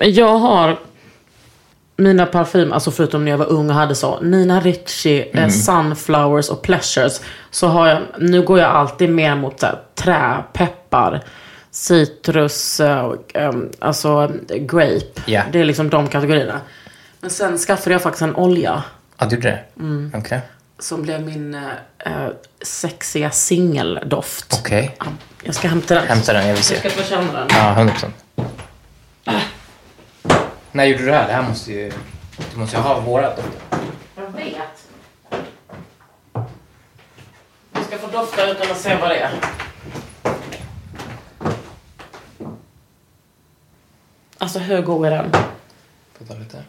Jag har mina parfym, alltså förutom när jag var ung och hade så Nina Ricci, eh, Sunflowers och Pleasures. Så har jag, nu går jag alltid mer mot så här, trä, peppar, citrus, eh, och, ehm, alltså grape. Ja. Det är liksom de kategorierna. Men sen skaffade jag faktiskt en olja. Ja, du gjorde det? Mm. Okej. Som blev min eh, sexiga singeldoft. Okej. Ja, Jag ska hämta den. Hämta den, jag vill se. Jag ska få känna den. Ja, 100 procent. När gjorde du det här? Det här måste ju... Du måste ju ha vårat dofter. Jag vet. Jag ska få dofta utan att se vad det är. Alltså hur god är den? Får ta lite.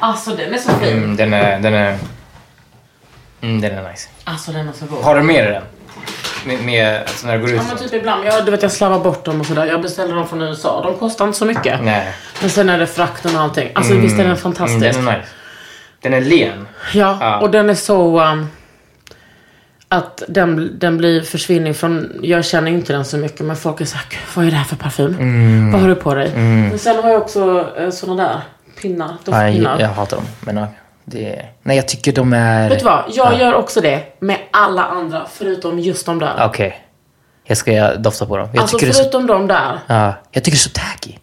Alltså den är så fin. Mm, den är... Den är... Mm, den är nice. Alltså den är så god. Har du med dig den? Med, med alltså när du går ut? Ja men typ ibland, jag, du vet jag slarvar bort dem och sådär. Jag beställer dem från USA. De kostar inte så mycket. Nej. Men sen är det frakten och allting. Alltså visst är den fantastisk? Mm, den är nice. Den är len. Ja, Ja. och den är så... Um, att den, den blir försvinning från... Jag känner inte den så mycket, men folk är såhär, "Gud, vad är det här för parfym? Mm. Vad har du på dig? Men sen har jag också uh, såna där pinnar, Nej, doftpinnar. jag hatar dem. Men det. Nej, jag tycker de är... Vet du vad? Jag Ja. gör också det med alla andra, förutom just de där. Okej. Jag ska dofta på dem. Jag alltså är så... förutom de där. Ja, jag tycker det är så tacky.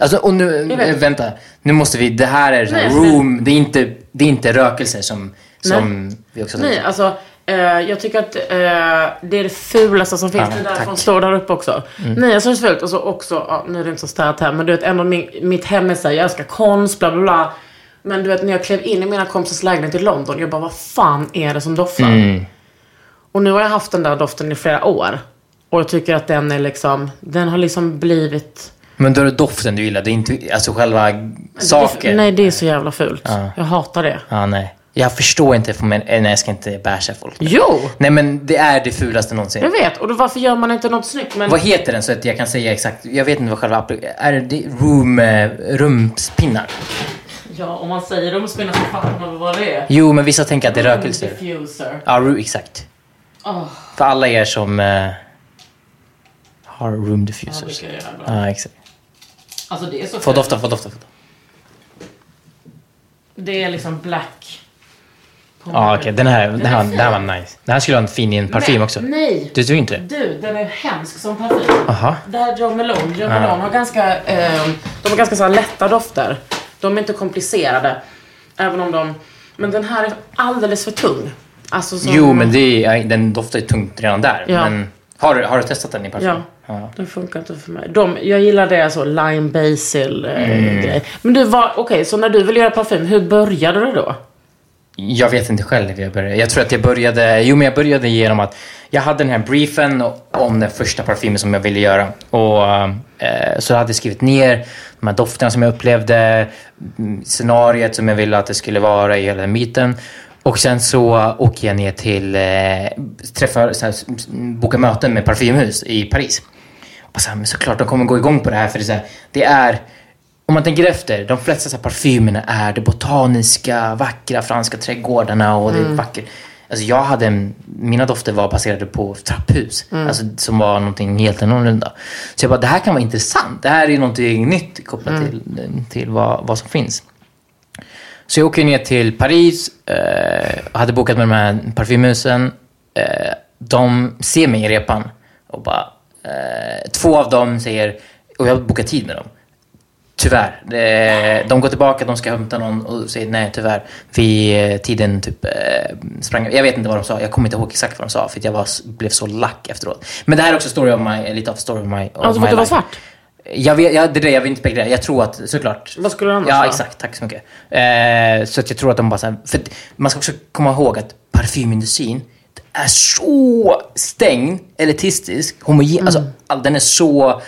Alltså, och nu, vänta. Nu måste vi, det här är Nej, room, det är inte, det är inte rökelser som, som vi också Nej, alltså eh, jag tycker att eh, det är det fulaste som finns. Ja, det är därför tack. de står där uppe också. Nej, jag syns fult. Och så också, ja, nu är det inte så städat här, men du vet ändå min, mitt hem är såhär, jag älskar konst, bla bla bla. Men du vet när jag klev in i mina kompisars lägenhet i London, jag bara vad fan är det som doftar? Mm. Och nu har jag haft den där doften i flera år. Och jag tycker att den är liksom, den har liksom blivit... Men då är det doften du gillar, det är inte alltså själva saken. Det, nej, det är så jävla fult. Ja. Jag hatar det. Ja, nej. Jag förstår inte, för men, eh, nej jag ska inte basha folk. Jo! Nej men det är det fulaste någonsin. Jag vet, och då varför gör man inte något snyggt? Men... Vad heter den så att jag kan säga exakt? Jag vet inte vad själva Är det room, eh, rumspinnar? Ja, om man säger rumspinnar så fattar man väl vad det är. Jo, men vissa tänker att det är rökelser. Diffuser. Ja, ru- exakt. Åh, För alla er som eh, har room ja, diffusers. det är bra. Ja, exakt. Alltså det är så Få dofta, få dofta, få dofta. Det är liksom black. Ja, mig. okej. Den, här, den, här, är den här var nice. Den här skulle ha en fin i en parfym också. Nej! Du tycker inte det? Du, den är hemsk som parfym. Aha. Det här är Joe Malone. Joe Malone har ganska, eh, de har ganska så här lätta dofter. De är inte komplicerade. Även om de... Men den här är alldeles för tung. Alltså som, Jo, men det är, den doftar ju tungt redan där. Ja. Men har, du- har du testat den i parfym? Ja. ja. Den funkar inte för mig. De, jag gillar det så lime basil eh, Mm. grej. Men du, var- okej, så när du vill göra parfym, hur började du då? Jag vet inte själv hur jag började. Jag tror att jag började... Jo, men jag började genom att jag hade den här briefen om den första parfymen som jag ville göra. Och eh, så hade jag skrivit ner de här dofterna som jag upplevde, scenariet som jag ville att det skulle vara i hela den biten. Och sen så åker jag ner till, eh, träffar, så här, bokar möten med parfymhus i Paris. Och så här, men såklart, de kommer gå igång på det här för det är, så här, det är om man tänker efter, de flesta så parfymerna är det botaniska, vackra franska trädgårdarna och det är vackert. Alltså jag hade, en- mina dofter var baserade på trapphus, alltså, som var någonting helt annorlunda. Så jag bara, det här kan vara intressant. Det här är någonting nytt kopplat till, till vad, vad som finns. Så jag åker ner till Paris eh, hade bokat med de här parfymhusen. Eh, de ser mig i repan och bara... Eh, två av dem säger... Och jag har bokat tid med dem. Tyvärr. De går tillbaka, de ska hämta någon och säger nej tyvärr. Vi, eh, tiden typ eh, sprang... Jag vet inte vad de sa. Jag kommer inte ihåg exakt vad de sa för att jag var, blev så lack efteråt. Men det här är också story of my, lite av story of my, of Alltså för att du var svart? Jag vet, jag, det är det, jag vill inte spekulera. Jag tror att, såklart. Vad skulle det annars Ja, vara? exakt. Tack så mycket. Eh, så att jag tror att de bara så här, för man ska också komma ihåg att parfymindustrin är så stängd, elitistisk, homogen. Mm. Alltså, all, den är så...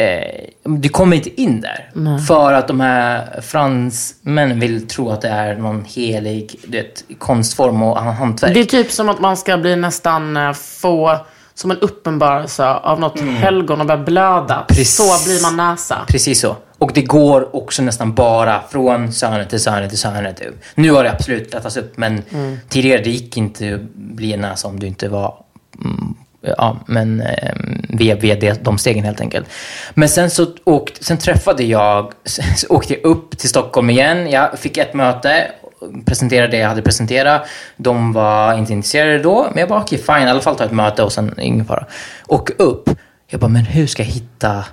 Eh, du kommer inte in där. För att de här fransmännen vill tro att det är någon helig du vet, konstform och hantverk. Det är typ som att man ska bli nästan eh, få som en uppenbarelse av något helgon och börja blöda. Mm. Precis. Så blir man näsa. Precis så. Och det går också nästan bara från Sönet till Sönet till Sönet. Nu har det absolut rättats upp, men tidigare det gick inte att bli en näsa om du inte var mm, Ja, men eh, via, via det, de stegen helt enkelt. Men sen så åkt, sen träffade jag, så åkte jag upp till Stockholm igen. Jag fick ett möte presenterade det jag hade presenterat. De var inte intresserade då, men jag bara okej, fine, i alla fall ta ett möte och sen ingen fara. Och upp. Jag bara, men hur ska jag hitta,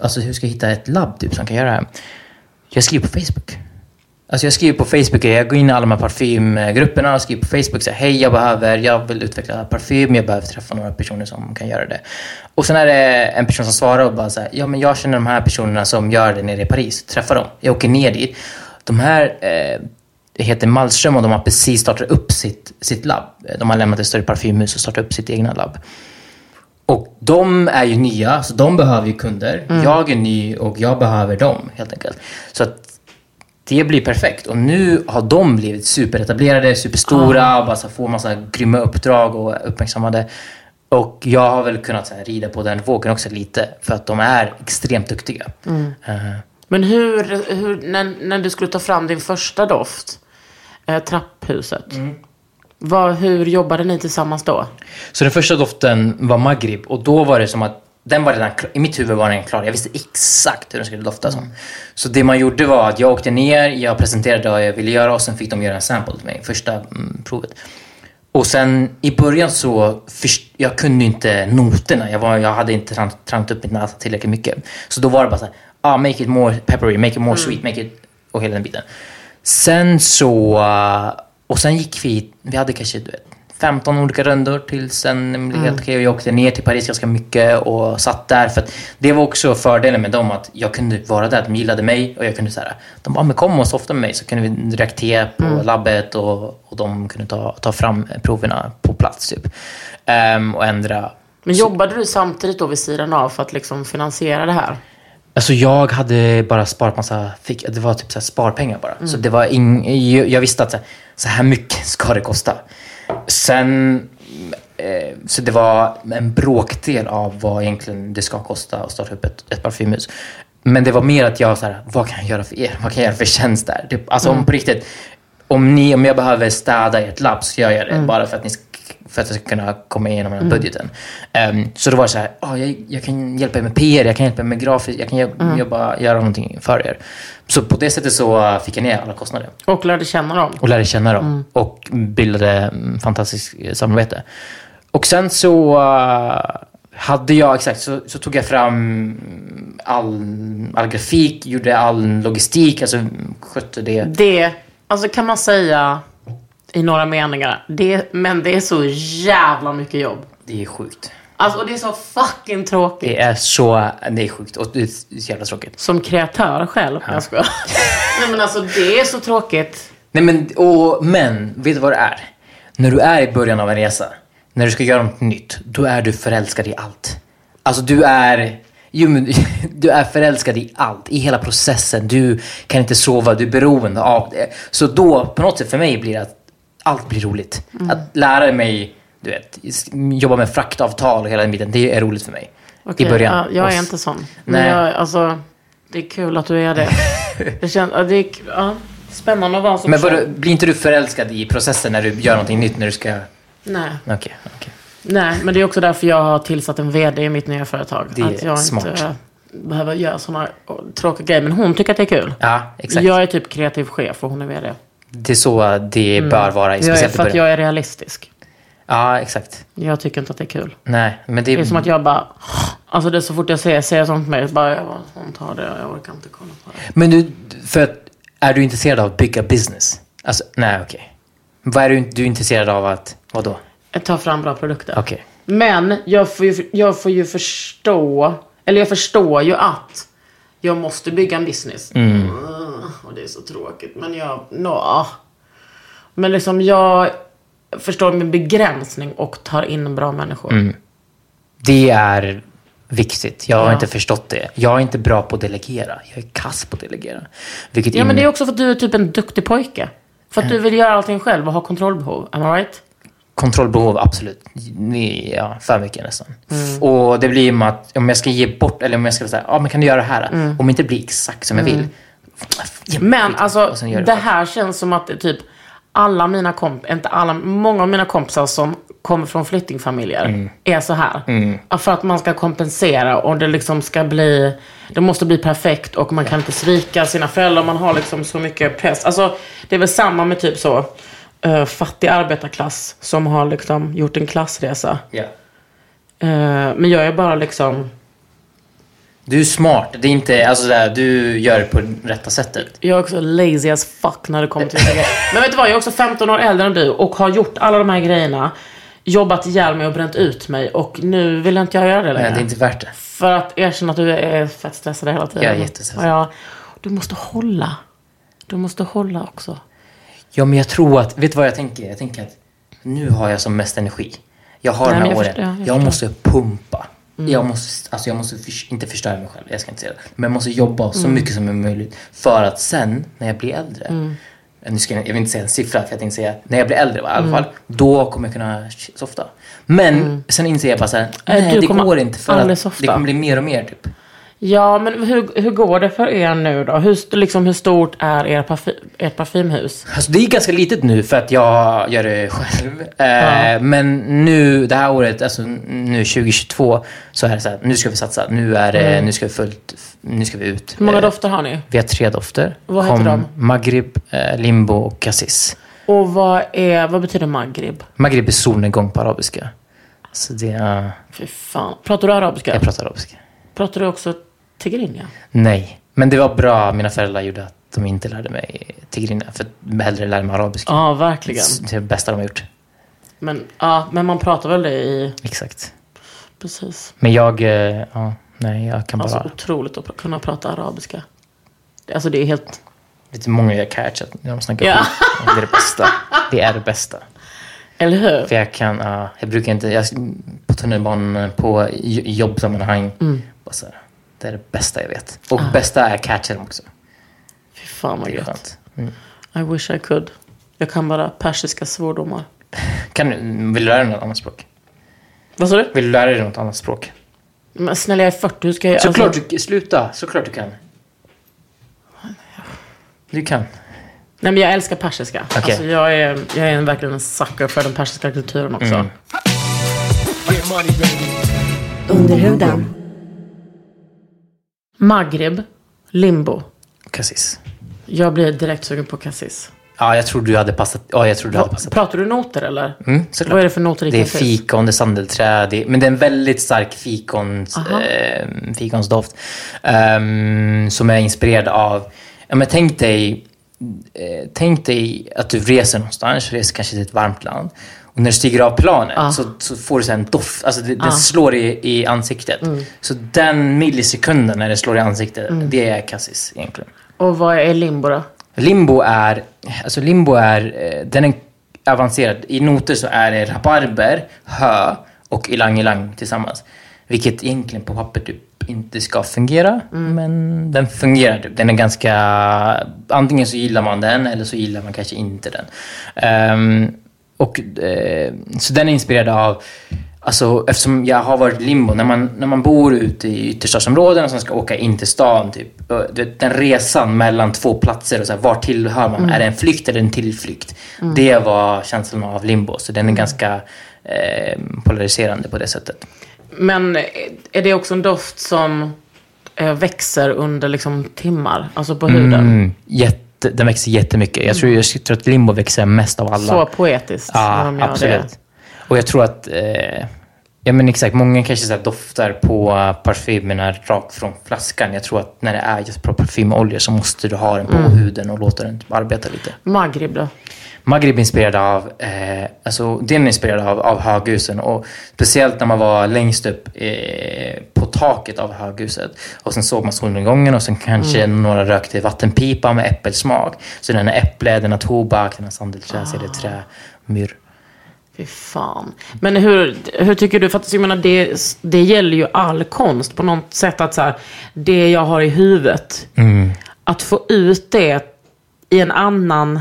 alltså, hur ska jag hitta ett labb typ, som kan göra det här? Jag skriver på Facebook. Alltså jag skriver på Facebook, jag går in i alla de här parfymgrupperna och skriver på Facebook så här, hej jag behöver, jag vill utveckla parfym, jag behöver träffa några personer som kan göra det. Och sen är det en person som svarar och bara så här, ja men jag känner de här personerna som gör det nere i Paris, träffa dem. Jag åker ner dit. De här eh, heter Malmström och de har precis startat upp sitt, sitt labb. De har lämnat ett större parfymhus och startat upp sitt egna labb. Och de är ju nya, så de behöver ju kunder. Jag är ny och jag behöver dem helt enkelt. Så att det blir perfekt. Och nu har de blivit superetablerade, superstora och bara så får massa grymma uppdrag och uppmärksammade. Och jag har väl kunnat så här, rida på den vågen också lite för att de är extremt duktiga. Eh, Men hur, hur när, när du skulle ta fram din första doft, eh, trapphuset. Vad, hur jobbade ni tillsammans då? Så den första doften var Maghrib och då var det som att den var redan. I mitt huvud var den klar. Jag visste exakt hur den skulle dofta som. Så det man gjorde var att jag åkte ner, jag presenterade vad jag ville göra och sen fick de göra en sample till mig, första mm, provet. Och sen i början så, först, jag kunde inte noterna. Jag, var, jag hade inte trant, trant upp mitt näsa tillräckligt mycket. Så då var det bara så här, ah, make it more peppery, make it more sweet, make it... Och hela den biten. Sen så... uh, Och sen gick vi, vi hade kanske du vet, 15 olika rundor tills det blev helt okej. Och jag åkte ner till Paris ganska mycket och satt där. För det var också fördelen med dem att jag kunde vara där. De gillade mig och jag kunde så här, de bara, men kom och softa med mig så kunde vi dricka te på labbet och, och de kunde ta, ta fram proverna på plats typ. Ehm, och ändra. Men jobbade du samtidigt då vid sidan av för att liksom finansiera det här? Alltså jag hade bara sparat massa, fick, det var typ så sparpengar bara. Så det var ing, jag, jag visste att så här, så här mycket ska det kosta. Sen, eh, så det var en bråkdel av vad egentligen det ska kosta att starta upp ett, ett parfymhus. Men det var mer att jag så här, vad kan jag göra för er? Vad kan jag göra för tjänst där? Det, alltså om på riktigt, om, ni, om jag behöver städa i ett labb så gör jag det bara för att ni ska för att jag ska kunna komma igenom den här budgeten. Ehm, så då var det så här, ah, jag, jag kan hjälpa er med PR, jag kan hjälpa er med grafiskt, jag kan jobb, jobba, göra någonting för er. Så på det sättet så fick jag ner alla kostnader Och lärde känna dem? och lärde känna dem och bildade mm, fantastiskt eh, samarbete. Och sen så uh, hade jag, exakt, så, så tog jag fram all, all grafik, gjorde all logistik, alltså skötte det. Det, alltså kan man säga i några meningar, det, men det är så jävla mycket jobb. Det är sjukt. Alltså och det är så fucking tråkigt. Det är så, det är sjukt och det är så jävla tråkigt. Som kreatör själv. Jag skojar. Nej men alltså det är så tråkigt. Nej men, och, men, vet du vad det är? När du är i början av en resa, när du ska göra något nytt, då är du förälskad i allt. Alltså du är, jo, men, du är förälskad i allt, i hela processen. Du kan inte sova, du är beroende av det. Så då, på något sätt för mig blir det att allt blir roligt. Att lära mig, du vet, jobba med fraktavtal och hela den biten, det är roligt för mig. Okej, I början. Ja, jag är inte sån. Men Nej. jag, alltså, det är kul att du är det. det, känns, ja, det är ja, spännande att vara som Men själv. blir inte du förälskad i processen när du gör någonting nytt, när du ska... Nej. Okej, okej. Nej, men det är också därför jag har tillsatt en VD i mitt nya företag. Det är att jag smart. inte eh, behöver göra sådana tråkiga grejer. Men hon tycker att det är kul. Ja, exakt. Jag är typ kreativ chef och hon är VD. Det är så det bör vara, Jag är, för att jag är realistisk. Ja, exakt. Jag tycker inte att det är kul. Nej, men det, Det är som att jag bara... Alltså det är så fort jag ser, ser sånt med bara jag bara, hon tar det, jag orkar inte kolla på det. Men du, för att, är du intresserad av att bygga business? Alltså, nej, okej. Vad är du, du är intresserad av att, vadå? Tar fram bra produkter. Okej. Men jag får, ju, jag får ju förstå, eller jag förstår ju att jag måste bygga en business. Mm, och det är så tråkigt. Men jag, nå. Men liksom jag förstår min begränsning och tar in bra människor. Det är viktigt. Jag har Ja. inte förstått det. Jag är inte bra på att delegera. Jag är kass på att delegera. Vilket Ja men in- det är också för att du är typ en duktig pojke. För att du vill göra allting själv och ha kontrollbehov. Am I right? Kontrollbehov, absolut. Det Ja, för mycket nästan. Mm. Och det blir med att om jag ska ge bort, eller om jag ska säga, ja men kan du göra det här? Om det inte blir exakt som jag vill. Mm. Men alltså, det själv. här känns som att det typ alla mina kompisar, inte alla, många av mina kompisar som kommer från flyktingfamiljer Mm. är så här. Ja, För att man ska kompensera och det liksom ska bli, det måste bli perfekt och man kan inte svika sina föräldrar. Man har liksom så mycket press. Alltså det är väl samma med typ så uh, fattig arbetarklass som har liksom gjort en klassresa. Ja. Eh, men jag är bara liksom, Du är smart. Det är inte, alltså där, du gör det på rätta sättet. jag är också lazy as fuck när det kommer till grejer. Men vet du vad, jag är också 15 år äldre än du och har gjort alla de här grejerna. Jobbat ihjäl mig och bränt ut mig och nu vill inte jag göra det längre. Nej, det är inte värt det. För att erkänna att du är fett stressad hela tiden. Jag är jättestressad. Ja, du måste hålla. Du måste hålla också. Ja, men jag tror att, vet du vad jag tänker? Jag tänker att nu har jag som mest energi. Jag har Nej, de här jag åren. förstår, jag jag. Mm. måste pumpa. Jag måste, alltså jag måste förs- inte förstöra mig själv, jag ska inte säga det. Men jag måste jobba så Mm. mycket som är möjligt. För att sen, när jag blir äldre. Nu ska jag, jag vill inte säga en siffra, för jag tänkte säga när jag blir äldre i alla Mm. fall. Då kommer jag kunna softa. Men sen inser jag bara så här, Nej, du det går inte. För att softa. det kommer bli mer och mer typ. Ja, men hur, hur går det för er nu då? Hur, liksom, hur stort är er parfy, ert parfymhus? Alltså det är ganska litet nu för att jag gör det själv. Eh, Men nu, det här året, alltså nu 2022, så är det så här, nu ska vi satsa. Nu är det, nu ska vi fullt, nu ska vi ut. Mm. Hur många Eh, dofter har ni? Vi har tre dofter. Vad heter de? Maghrib, eh, Limbo och Cassis. Och vad, är, vad betyder Maghrib? Maghrib är solnedgång på arabiska. Så det är, Fy fan. Pratar du arabiska? jag pratar arabiska. Pratar du också tigrinja? Nej, men det var bra. Mina föräldrar gjorde att de inte lärde mig tigrinja. För hellre lära mig arabiska. Ja, verkligen. Det är det bästa de har gjort. Men, ja, men man pratar väl det i... Exakt. Precis. Men jag, eh, ja, nej, jag kan bara... Alltså otroligt att kunna prata arabiska. Det- Alltså det är helt... Du hur många jag catchat när de snackar Ja. Det är det bästa. Det är det bästa. Eller hur? För jag kan, ja, jag brukar inte, jag, på tunnelbanan, på jobbsammanhang, Mm. bara så här, det är det bästa jag vet. Och bästa är catcha dem också. Fy fan vad gött. Mm. I wish I could. Jag kan bara persiska svordomar. Kan du, vill du lära dig något annat språk? Vad sa du? Vill du lära dig något annat språk? Men snälla jag är 40, hur ska jag... Såklart alltså- du, sluta, såklart du kan. Du kan. Nej men jag älskar persiska. Okej. Alltså, jag är, jag är verkligen en sucker för den persiska kulturen också. Mm. Under huden. Maghrib, limbo. Cassis. Jag blir direkt sugen på cassis. Ja, jag tror du hade passat. Ja, jag tror du hade passat. Pratar du noter eller? Mm, såklart. Vad är det för noter i Det är cassis? fikon, det är sandelträd, det är, men det är en väldigt stark fikons, eh, fikonsdoft. ehm, som är inspirerad av, ja men tänk dig, eh, tänk dig att du reser någonstans, reser kanske till ett varmt land. Och när du stiger av planet så, så får du så en doft, alltså det, det slår i, i ansiktet. Så den millisekunden när det slår i ansiktet, det är cassis egentligen. Och vad är limbo då? Limbo är, alltså limbo är, eh, den är avancerad. I noter så är det rabarber, hö och ylang tillsammans. Vilket egentligen på papper typ inte ska fungera, men den fungerar typ. Den är ganska, antingen så gillar man den eller så gillar man kanske inte den. Ehm, och, eh, så den är inspirerad av Alltså eftersom jag har varit limbo, när man, när man bor ute i ytterstadsområden och sen ska åka in till stan, typ, och den resan mellan två platser, och så här, var tillhör man? Är det en flykt eller en tillflykt? Det var känslan av limbo, så den är ganska eh, polariserande på det sättet. Men är det också en doft som eh, växer under liksom timmar? Alltså på huden? Mm, jätte, den växer jättemycket. Jag tror, jag tror att limbo växer mest av alla. Så poetiskt Ja, absolut. det. Och jag tror att, eh, ja men exakt, många kanske så doftar på parfymerna rakt från flaskan. Jag tror att när det är just på parfymolja så måste du ha den på huden och låta den typ arbeta lite. Maghrib då? Maghrib är inspirerad av, eh, alltså den är inspirerad av, av höghusen. Och speciellt när man var längst upp eh, på taket av höghuset. Och sen såg man solnedgången och sen kanske några rökte vattenpipa med äppelsmak. Så den har äpple, den har tobak, den har sandelträ, så är det trä, myrr. Fy fan. Men hur, hur tycker du, för att jag menar, det, det gäller ju all konst på något sätt att så här, det jag har i huvudet, att få ut det i en annan,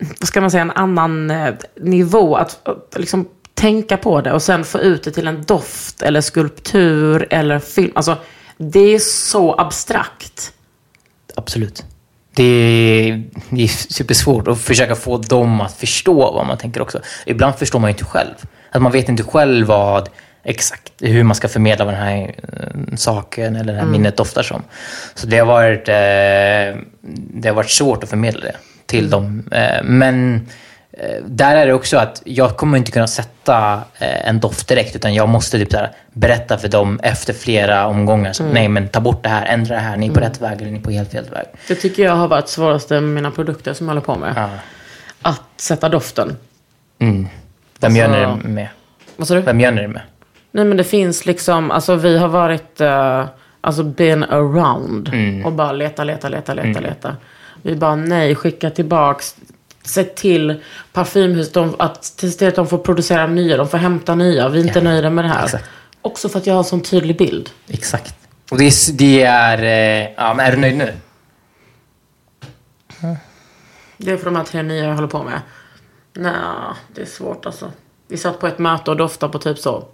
vad ska man säga, en annan eh, nivå. Att, liksom tänka på det och sen få ut det till en doft eller skulptur eller film. Alltså, det är så abstrakt. Absolut. Det är, det är supersvårt att försöka få dem att förstå vad man tänker också. Ibland förstår man ju inte själv. Att man vet inte själv vad exakt hur man ska förmedla vad den här eh, saken eller det här minnet doftar som. Så det har varit, eh, det har varit svårt att förmedla det till dem. Eh, men eh, där är det också att jag kommer inte kunna sätta eh, en doft direkt utan jag måste typ så berätta för dem efter flera omgångar. Så, Nej men ta bort det här, ändra det här, ni är på rätt väg eller ni är på helt fel väg. Det tycker jag har varit svåraste med mina produkter som jag håller på med. Ja. Att sätta doften. Mm. Vem gör ni Alltså- det med? Vad sa du? Vem gör ni det med? Nej men det finns liksom, alltså vi har varit, uh, alltså been around. Mm. Och bara leta, leta, leta, leta, leta. Vi bara nej, skicka tillbaks. Se till parfymhus de, att, se till att de får producera nya, de får hämta nya. Vi är inte Ja, nöjda med det här. exakt. Också för att jag har sån tydlig bild. Exakt. Och det är, det är eh, ja men är du nöjd nu? Det är för de här tre nya jag håller på med. Nej, det är svårt alltså. Vi satt på ett möte och doftade på typ så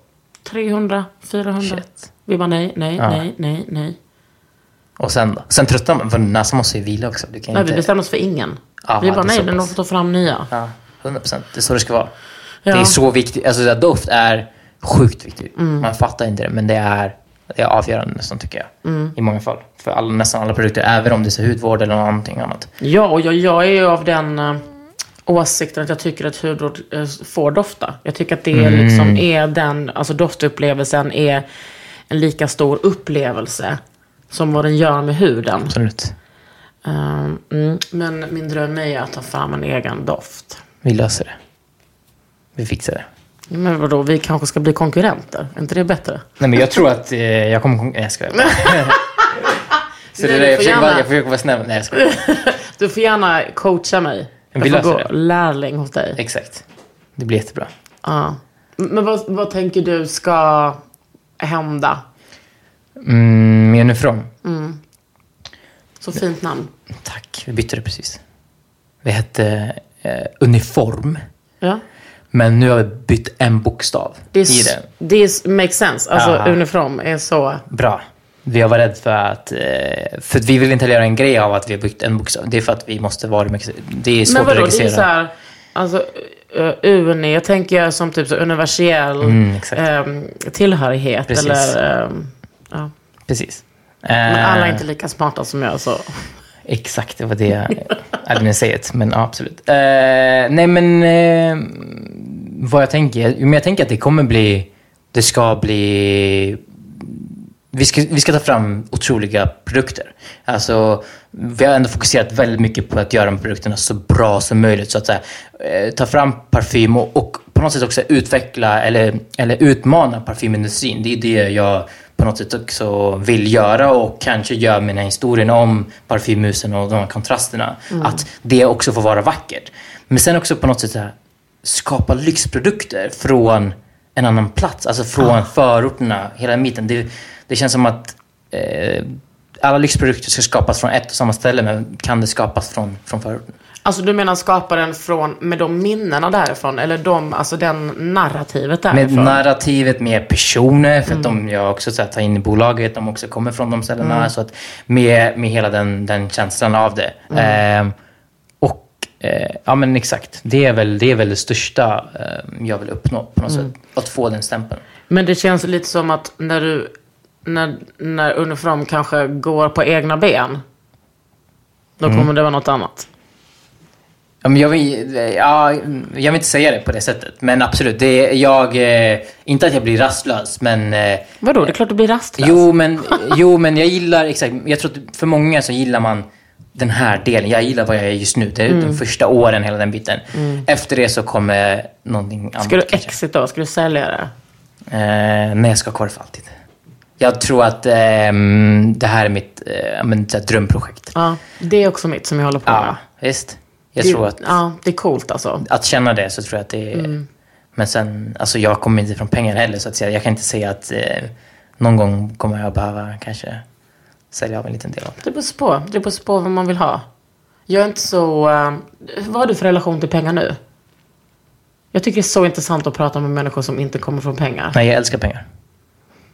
300, 400. Shit. Vi bara nej, nej, Ja. nej, nej, nej. Och sen då? Sen tröttnar man, för näsan måste ju vila också. Du kan Nej, inte... vi bestämde oss för ingen. Ja, vi bara nej, den får ta fram nya. Ja, 100 procent. Det är så det ska vara. Ja. Det är så viktigt. Alltså doft är sjukt viktigt. Mm. Man fattar inte det, men det är, det är avgörande nästan tycker jag. Mm. I många fall. För alla, nästan alla produkter, även om det är hudvård eller någonting annat. Ja, och jag, jag är ju av den uh, åsikten att jag tycker att hudvård uh, får dofta. Jag tycker att det Mm. liksom är den, alltså doftupplevelsen är en lika stor upplevelse som vad den gör med huden. Absolut. Um, mm, men min dröm är att ta fram en egen doft. Vi löser det. Vi fixar det. Men vadå, vi kanske ska bli konkurrenter? Är inte det bättre? Nej men jag tror att eh, jag kommer... Nej jag skojar. så Nej, det, jag, får försöker vara, gärna- jag försöker vara snäll. Nej jag skojar. Du får gärna coacha mig. Vi Jag får löser gå det. lärling hos dig. Exakt. Det blir jättebra. Ja. Men vad, vad tänker du ska hända? Mm, med uniform. Så fint namn. Tack. Vi bytte det precis. Vi hette eh, uniform. Ja. Men nu har vi bytt en bokstav Det, i är, det. är, makes sense. Alltså Ja. uniform är så... Bra. Vi har varit rädda för att... eh, För att vi vill inte göra en grej av att vi har byggt en bokstav. Det är för att vi måste vara... Det är svårt Men vadå, att det är registrera. så här... Alltså, uh, uni, jag tänker som typ så universell Mm, ehm, tillhörighet. Precis. Eller, ehm, ja. Precis. Men alla är Eh, inte lika smarta som jag. Så. Exakt, det var det jag... Say it, men ja, absolut. Eh, nej, men eh, vad jag tänker? Men jag tänker att det kommer bli... Det ska bli... Vi ska, vi ska ta fram otroliga produkter. Alltså, vi har ändå fokuserat väldigt mycket på att göra de produkterna så bra som möjligt. Så att säga, eh, ta fram parfym och, och på något sätt också utveckla eller, eller utmana parfymindustrin. Det är det jag på något sätt också vill göra och kanske gör här historien om parfymhusen och de här kontrasterna. Att det också får vara vackert. Men sen också på något sätt här, skapa lyxprodukter från en annan plats. Alltså från förorterna, hela mitten. Det, det känns som att eh, alla lyxprodukter ska skapas från ett och samma ställe, men kan det skapas från, från förorten? Alltså du menar skapa den från, med de minnena därifrån? Eller de, alltså den narrativet Med därifrån? narrativet, med personer, för att de jag också så här, tar in i bolaget, de också kommer från de ställena. Så att med, med hela den, den känslan av det. Eh, och eh, ja men exakt, det är väl det, är väl det största eh, jag vill uppnå på något sätt. Att få den stämpeln. Men det känns lite som att när du, när, när uniform kanske går på egna ben, då Mm. kommer det vara något annat. Jag, vill, ja, jag vill inte säga det på det sättet, men absolut. Det jag, eh, inte att jag blir rastlös, men... Eh, Vadå, det är klart du blir rastlös. jo, men, jo, men jag gillar, exakt, jag tror att för många så gillar man den här delen. Jag gillar vad jag är just nu. Det är de första åren, hela den biten. Efter det så kommer någonting annat. Ska du kanske. exit då? Ska du sälja det? Eh, nej, jag ska ha kvar det för alltid. Jag tror att ehm, det här är mitt eh, men, drömprojekt. Ja, det är också mitt som jag håller på med. Ja, visst. Jag det, tror att... Ja, det är coolt alltså. att känna det så tror jag att det är... Men sen, alltså jag kommer inte från pengar heller så att säga. Jag kan inte säga att eh, någon gång kommer jag behöva kanske sälja av en liten del av det. Det beror på. Det beror på vad man vill ha. Jag är inte så... eh, vad har du för relation till pengar nu? Jag tycker det är så intressant att prata med människor som inte kommer från pengar. Nej, jag älskar pengar.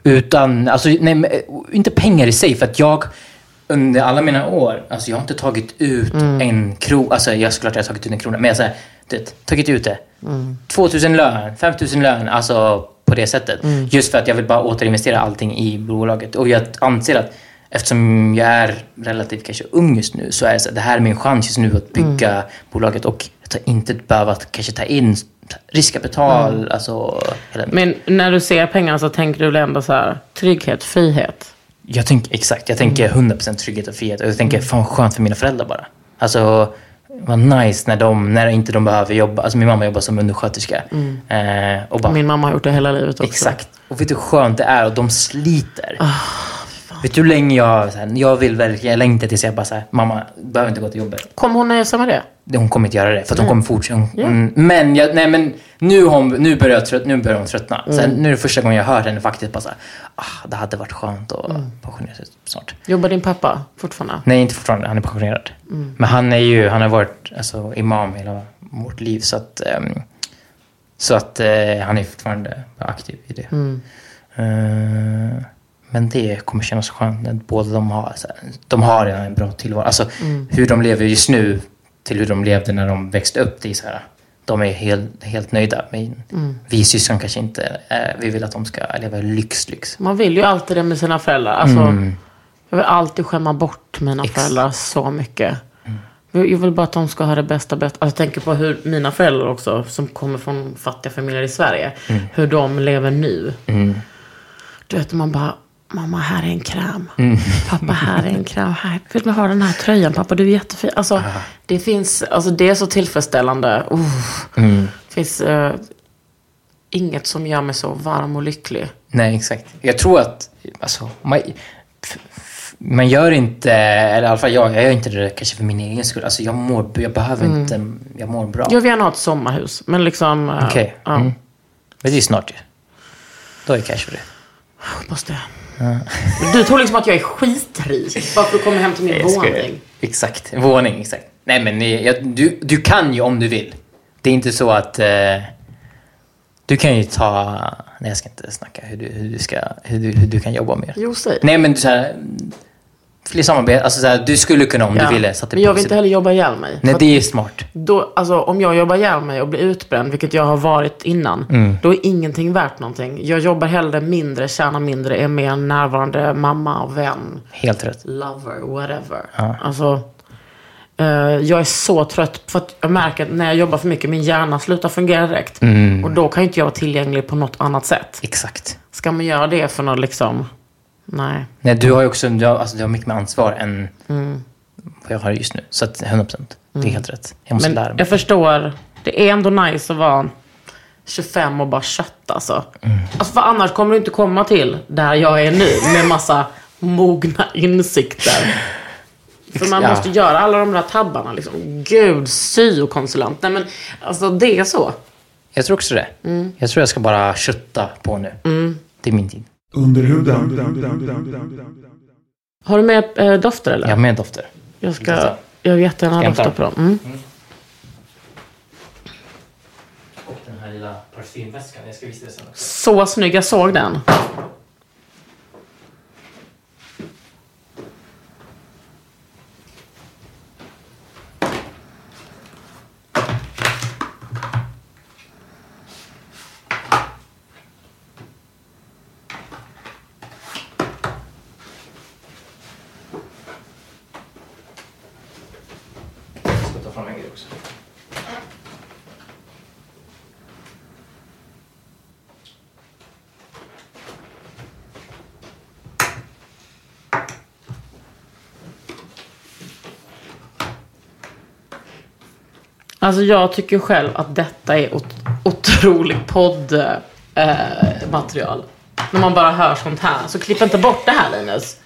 Utan, alltså nej, eh, inte pengar i sig för att jag... under alla mina år, alltså jag har inte tagit ut en krona. Alltså jag såklart jag har tagit ut en krona, men jag har tagit ut det. 2000 lön, 5000 lön, alltså på det sättet. Just för att jag vill bara återinvestera allting i bolaget. Och jag anser att eftersom jag är relativt kanske ung just nu så är det så det här är min chans just nu att bygga bolaget och jag tar inte behöva att kanske ta in riskkapital, alltså hela Men när du ser pengarna så tänker du väl ändå så här, trygghet, frihet? Jag tänker, exakt, jag tänker 100% trygghet och frihet. Och jag tänker, fan skönt för mina föräldrar bara. Alltså, vad nice när de, när inte de behöver jobba. Alltså min mamma jobbar som undersköterska. Eh, och bara, Min mamma har gjort det hela livet också. exakt. Och vet du hur skönt det är? Och de sliter. Vet du hur länge jag, så här, jag vill verkligen, jag längtar tills jag bara så här, mamma, behöver inte gå till jobbet. Kommer hon nöja sig med det? Det- Hon kommer inte göra det, för att hon kommer fortsätta. Hon, mm, men, jag, nej, men nu, har hon, nu, börjar jag trött, nu börjar hon tröttna. Så här, nu är det första gången jag hör henne faktiskt bara så här, ah, det hade varit skönt att pensionera sig snart. Jobbar din pappa fortfarande? Nej, inte fortfarande. Han är pensionerad. Men han är ju, han har varit alltså, imam hela vårt liv. Så att, ehm, så att eh, han är fortfarande aktiv i det. Eh, men det kommer kännas skönt när båda de har, de har redan en bra tillvaro. Alltså hur de lever just nu till hur de levde när de växte upp. Det är så här, de är helt, helt nöjda. Men vi syskon kanske inte, eh, vi vill att de ska leva lyx, lyx. Man vill ju alltid det med sina föräldrar. Alltså, Jag vill alltid skämma bort mina Ex- föräldrar så mycket. Jag jag vill bara att de ska ha det bästa, bästa. Alltså, jag tänker på hur mina föräldrar också, som kommer från fattiga familjer i Sverige, hur de lever nu. Du vet, man bara, mamma här är en kräm. Pappa här är en kräm. Här, vill man ha den här tröjan pappa, du är jättefin. Alltså, det finns, alltså det är så tillfredsställande. Uff. Det finns eh, inget som gör mig så varm och lycklig. Nej, exakt. Jag tror att, alltså, man, man gör inte, eller i alla fall jag, jag gör inte det kanske för min egen skull. Alltså jag mår, jag behöver inte, jag mår bra. Jag vill gärna ha ett sommarhus, men liksom... eh, Okej. Ja, Mm. Men det är snart ju. Då är det för det. hoppas det. Du tror liksom att jag är skitrik bara för att komma hem till min Jag våning. Exakt, våning, exakt. Nej men jag, du, du kan ju om du vill. Det är inte så att eh, du kan ju ta, nej jag ska inte snacka hur du, hur du, ska, hur du, hur du kan jobba mer. Jo, säg. Nej men så här, fler samarbete, alltså så här, du skulle kunna om Ja. du ville. Så Men jag vill inte heller jobba ihjäl mig. Nej det är smart. då, alltså, om jag jobbar ihjäl mig och blir utbränd, vilket jag har varit innan, Mm. då är ingenting värt någonting. Jag jobbar hellre mindre, tjänar mindre, är mer närvarande mamma, vän, Helt rätt. lover, whatever. Alltså, eh, jag är så trött för att jag märker att när jag jobbar för mycket, min hjärna slutar fungera direkt. Mm. Och då kan inte jag vara tillgänglig på något annat sätt. Exakt. Ska man göra det för något liksom... Nej. Nej, du har ju också du har, alltså, du har mycket mer ansvar än Mm. vad jag har just nu. Så att 100%. Det är helt rätt. Jag måste Men lära mig. jag förstår. Det är ändå nice att vara 25 och bara kötta alltså. Mm. Alltså för annars kommer du inte komma till där jag är nu med massa mogna insikter. För man Ja. måste göra alla de där tabbarna liksom. Gud, syokonsulent. Nej men alltså det är så. Jag tror också det. Mm. Jag tror jag ska bara kötta på nu. Det är min tid. Under huden. Har du med eh, dofter eller? Jag har med dofter. Jag ska, jag vill jättegärna dofta hämta? på dem. Mm. Och den här lilla parfymväskan. Jag ska visa det sen också. Så snygg, jag såg den. Alltså jag tycker själv att detta är ot- otroligt poddmaterial. Eh. När man bara hör sånt här. Så klipp inte bort det här Linus.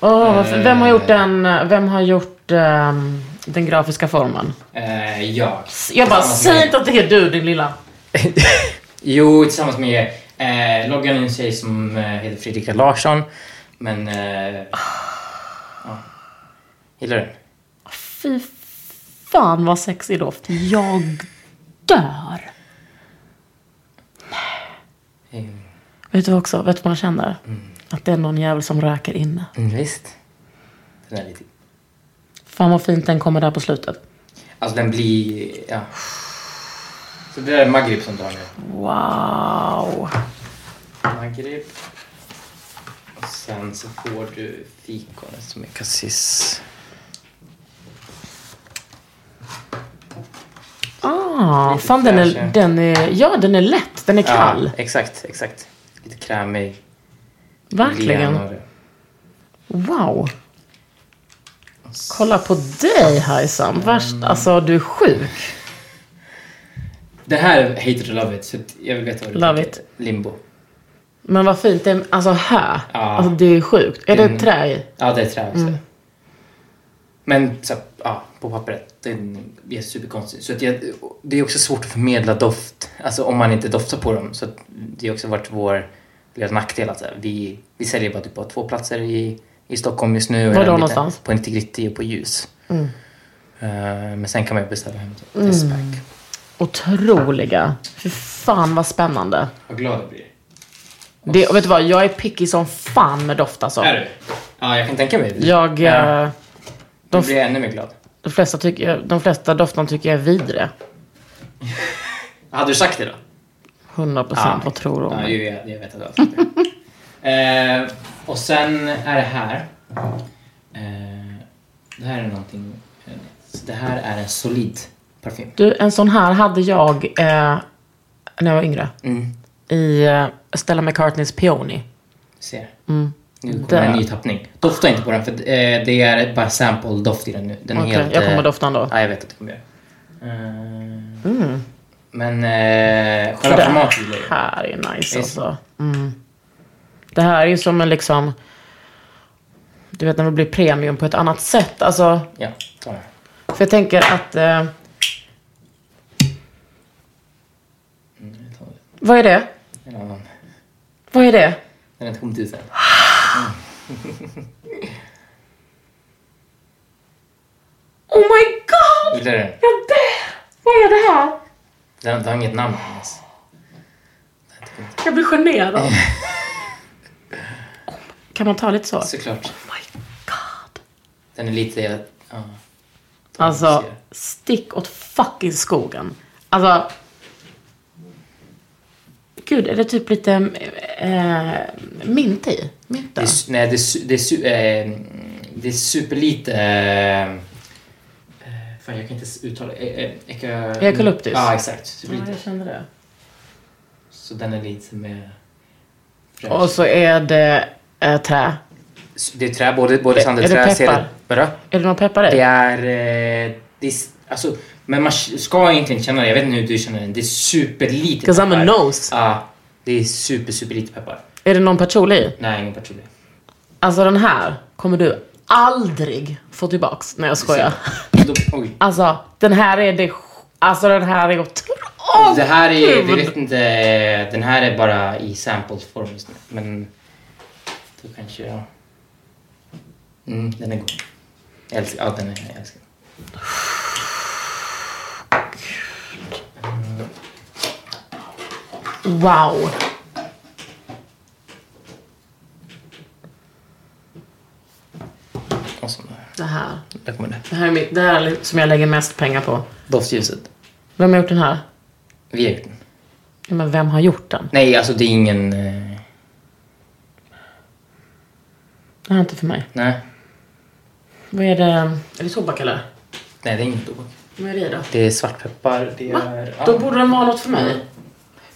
Varför- vem har gjort den, vem har gjort ehm, den grafiska formen? Eh, jag. Jag bara, säg med- inte att det är du din lilla... Jo, tillsammans med eh, loggan är en tjej som eh, heter Fredrika Larsson. Men... Eh, ja. Gillar du den? Fy fan vad sexig doft. Jag dör. Mm. Vet du också, vet du vad man känner? Att det är någon jävel som röker inne. Mm, visst. Den är lite... Fan vad fint den kommer där på slutet. Alltså den blir... Ja. Så det där är Maghrib som du har nu. Wow. Maghrib. Och sen så får du fikonet som är cassis. Ah, fan den är, den är, ja den är lätt, den är kall. Ja, exakt, exakt. Lite krämig. Verkligen. Lenare. Wow. Kolla på dig Hajsam. Värst, alltså du är sjuk. Det här är Hate it or love it, så jag vill veta vad du Love tycker. Limbo. Men vad fint, det är, alltså hö. Ja. Alltså det är sjukt. Är det Den- ett trä i? Ja, det är trä också. Mm. Men så, ja, på pappret, den är superkonstig. Så att jag, det är också svårt att förmedla doft, alltså om man inte doftar på dem. Så att det har också varit vår lilla nackdel att vi, vi säljer bara typ på två platser i, i Stockholm just nu. Var då någonstans? På Nitty och på Ljus. Mm. Eh, men sen kan man ju beställa hem till mm. Otroliga. Fy fan vad spännande. Vad glad jag blir. Det, och vet du vad, jag är picky som fan med doft alltså. Är du? Ja, jag kan tänka mig det. Jag, Ja. Då de, blir jag ännu mer glad. De, flesta tycker, de flesta dofterna tycker jag är vidriga. Hade du sagt det då? 100 procent, vad tror du om Ja, mig? jag, jag vet att du har sagt det. eh, och sen är det här. Eh, det här är någonting. Det här är en solid parfym. Du, en sån här hade jag eh, när jag var yngre. Mm. I eh, Stella McCartneys Peony. Ser. Mm. Nu kommer Där. en ny tappning. Dofta inte på den för eh, det är bara sample-doft i den nu. Den är Okej, helt, jag kommer eh, dofta ändå. Ja, jag vet att du kommer göra. Eh, Mm. Men eh, själva Det formatet gillar jag. här är nice Visst. alltså. Mm. Det här är ju som en liksom... Du vet när det blir premium på ett annat sätt. Alltså, Ja, ta den. för jag tänker att... Eh, Mm, jag tar det. vad är det? En annan. Vad är det? Den är tomt ute. Oh my god! Gillar du den? Jag dör! Vad är det här? Den har inget namn ens. Jag blir generad. kan man ta lite så? Såklart. Oh my god. Den är lite... Ja, Alltså, stick åt fucking skogen. Alltså... Gud, är det typ lite äh, mint i? Mynta? Det nej, det det eh, det är superlite... Eh, eh, fan, jag kan inte uttala eh, eh, eka, Eukalyptus? Ja, exakt. Ja, Superlite. jag kände det. Så den är lite mer fräsch. Och så är det äh, trä. Det är trä, både, både sandelträ... är det peppar? Vadå? Är det någon peppar i? Det är... Eh, det är alltså, men man ska egentligen känna det. Jag vet inte hur du känner det. Det är superlite 'Cause I'm a peppar. nose. Ja, det är super, super lite peppar. Är det någon patchouli i? Nej, ingen patchouli. Alltså den här kommer du aldrig få tillbaks. Nej jag skojar. Oj. Alltså den här är det... Alltså den här är otroligt. Det här är, vi vet inte, den här är bara i samples-form just nu. Men då kanske jag... Mm, den är god. Jag älskar, ja den är, jag älskar. Wow. Och så, Det här. där kommer det. Det här är mitt, det här är som jag lägger mest pengar på. Doftljuset. Vem har gjort den här? Vi har gjort den. Ja, men vem har gjort den? Nej, alltså det är ingen... Eh, Det här är inte för mig. nej. Vad är det? Är det tobak eller? Nej, det är ingen tobak. Vad är det då? Det är svartpeppar, det är... Då borde den vara något för mig.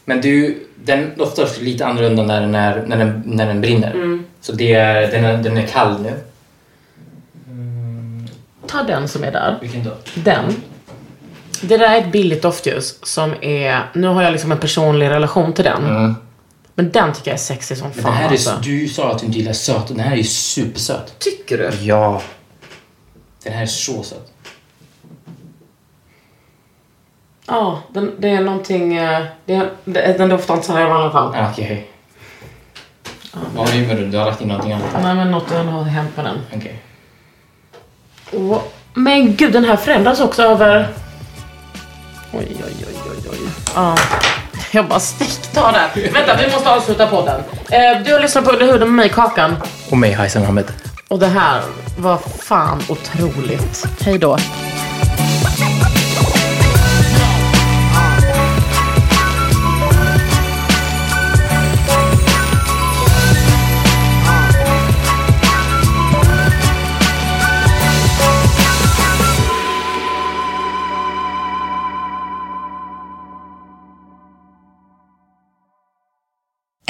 Men du, den doftar lite annorlunda när den, är, när den, när den brinner. Mm. Så det är, den, är, den är kall nu. Ta den som är där. Vilken då? Den. Det där är ett billigt doftljus som är... Nu har jag liksom en personlig relation till den. Men den tycker jag är sexig som Men fan det här är, alltså. Du sa att du inte gillar söt och den här är ju supersöt. Tycker du? Ja. Den här är så söt. Ja, den, det är någonting... eh, Det den doftar inte så här i alla fall. Ah, Okej. Vad rymmer du? Du har lagt in någonting annat? Nej men något har hänt med den. Okej. Åh, Men gud, den här förändras också över... Oj, oj, oj, oj, oj. Ja. Jag bara sticktar där. Vänta, vi måste avsluta podden. Eh, du har lyssnat på Under huden med mig, Kakan. Och mig, Hajsan Ahmed. Och det här var fan otroligt. Hej då.